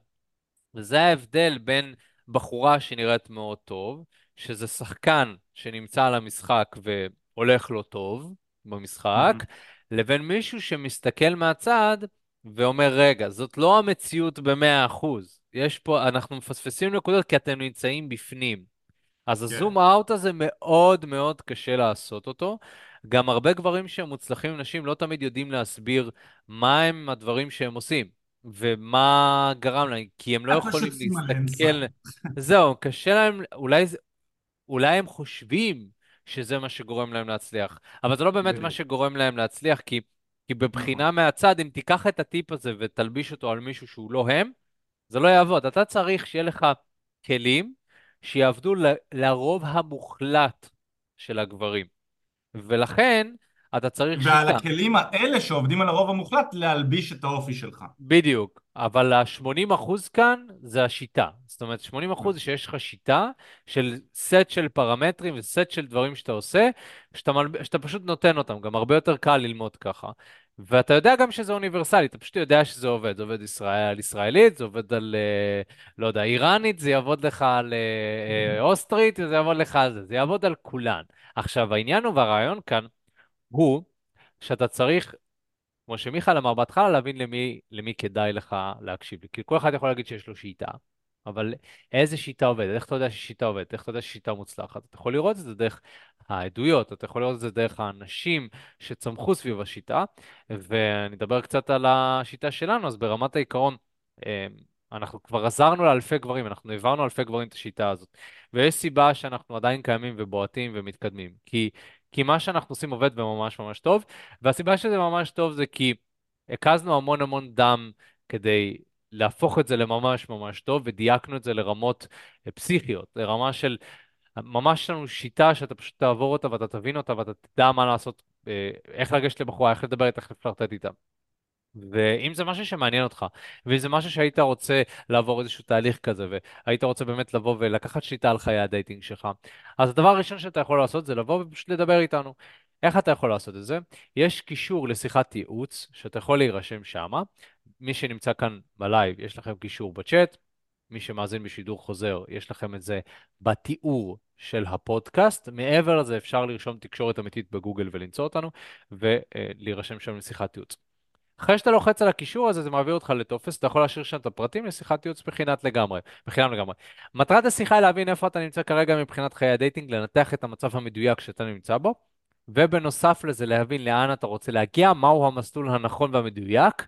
וזה ההבדל בין בחורה שנראית מאוד טוב, שזה שחקן שנמצא על המשחק והולך לו טוב במשחק, לבין מישהו שמסתכל מהצד ואומר, רגע, זאת לא המציאות במאה אחוז. יש פה, אנחנו מפספסים נקודות כי אתם נמצאים בפנים. אז כן. הזום אאוט הזה מאוד מאוד קשה לעשות אותו. גם הרבה גברים שהם מוצלחים עם נשים לא תמיד יודעים להסביר מה הם הדברים שהם עושים ומה גרם להם, כי הם לא יכולים להסתכל... זהו, קשה להם, אולי, אולי הם חושבים שזה מה שגורם להם להצליח, אבל זה לא באמת מה. שגורם להם להצליח, כי, כי נכון. בבחינה מהצד, אם תיקח את הטיפ הזה ותלביש אותו על מישהו שהוא לא הם, זה לא יעבוד. אתה צריך שיהיה לך כלים שיעבדו ל- לרוב המוחלט של הגברים. ולכן אתה צריך ועל שיטה. הכלים האלה שעובדים על הרוב המוחלט להלביש את האופי שלך. בדיוק. אבל ה-80% כאן זה השיטה. זאת אומרת, 80% נכון. שיש לך שיטה של סט של פרמטרים וסט של דברים שאתה עושה, שאתה, מל... שאתה פשוט נותן אותם. גם הרבה יותר קל ללמוד ככה. ואתה יודע גם שזה אוניברסלי, אתה פשוט יודע שזה עובד. זה עובד ישראל, על ישראלית, זה עובד על, אה, לא יודע, איראנית, זה יעבוד לך על אה, אה, אוסטרית, זה יעבוד לך על זה. זה יעבוד על כולן. עכשיו, העניין הוא והרעיון כאן הוא שאתה צריך כמו שמיכאל אמר בהתחלה, להבין למי, למי כדאי לך להקשיב. כי כל אחד יכול להגיד שיש לו שיטה, אבל איזה שיטה עובדת? איך אתה יודע ששיטה עובדת? איך אתה יודע ששיטה מוצלחת? אתה יכול לראות את זה דרך העדויות, אתה יכול לראות את זה דרך האנשים שצמחו סביב השיטה, ואני אדבר קצת על השיטה שלנו, אז ברמת העיקרון, אה, אנחנו כבר עזרנו לאלפי גברים, אנחנו העברנו לאלפי גברים את השיטה הזאת. ויש סיבה שאנחנו עדיין קיימים ובועטים ומתקדמים. כי, כי מה שאנחנו עושים עובד וממש ממש טוב, והסיבה שזה ממש טוב זה כי הקזנו המון המון דם כדי להפוך את זה לממש ממש טוב, ודייקנו את זה לרמות אה, פסיכיות, לרמה של ממש לנו שיטה שאתה פשוט תעבור אותה ואתה תבין אותה ואתה תדע מה לעשות, אה, איך לגשת לבחורה, איך לדבר איתה, איך לפלרטט איתה. ואם זה משהו שמעניין אותך, ואם זה משהו שהיית רוצה לעבור איזשהו תהליך כזה, והיית רוצה באמת לבוא ולקחת שליטה על חיי ה dating שלך, אז הדבר הראשון שאתה יכול לעשות זה לבוא ופשוט לדבר איתנו. איך אתה יכול לעשות את זה? יש קישור לשיחת ייעוץ, שאתה יכול להירשם שמה. מי שנמצא כאן ב live, יש לכם קישור בצ'אט. מי שמאזין בשידור חוזר, יש לכם את זה בתיאור של הפודקאסט. מעבר לזה, אפשר לרשום תקשורת אמיתית בגוגל ולמצוא אותנו, ולהירשם שם לשיחת ייעוץ. אחרי שאתה לוחץ על הקישור הזה, זה מעביר אותך לטופס, אתה יכול להשאיר שם את הפרטים לשיחת ייעוץ בחינת לגמרי, בחינם לגמרי. מטרת השיחה היא להבין איפה אתה נמצא כרגע מבחינת חיי ה dating, לנתח את המצב המדויק שאתה נמצא בו, ובנוסף לזה להבין לאן אתה רוצה להגיע, מהו המסלול הנכון והמדויק,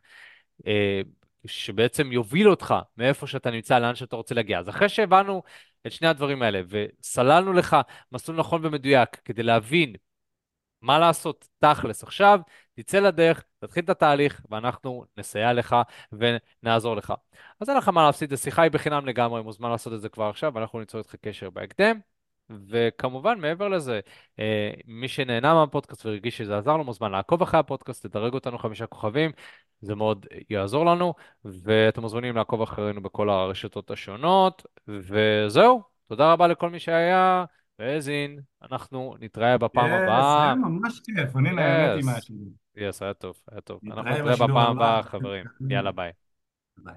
שבעצם יוביל אותך מאיפה שאתה נמצא לאן שאתה רוצה להגיע. אז אחרי שהבנו את שני הדברים האלה וסללנו לך מסלול נכון ומדויק כדי להבין מה לעשות תכלס עכשיו, תצא לדרך, תתחיל את התהליך, ואנחנו נסייע לך ונעזור לך. אז אין לך מה להפסיד, השיחה היא בחינם לגמרי, מוזמן לעשות את זה כבר עכשיו, ואנחנו ניצור איתך קשר בהקדם. וכמובן, מעבר לזה, אה, מי שנהנה מהפודקאסט והרגיש שזה עזר לו, מוזמן לעקוב אחרי הפודקאסט, תדרג אותנו חמישה כוכבים, זה מאוד יעזור לנו, ואתם מוזמנים לעקוב אחרינו בכל הרשתות השונות, וזהו, תודה רבה לכל מי שהיה. והאזין, אנחנו נתראה בפעם היה הבאה. ממש כיף, אני נהניתי yes, מהשידור. yes, היה טוב, היה טוב. אנחנו נתראה בפעם הבא. הבאה, חברים. יאללה, ביי. ביי.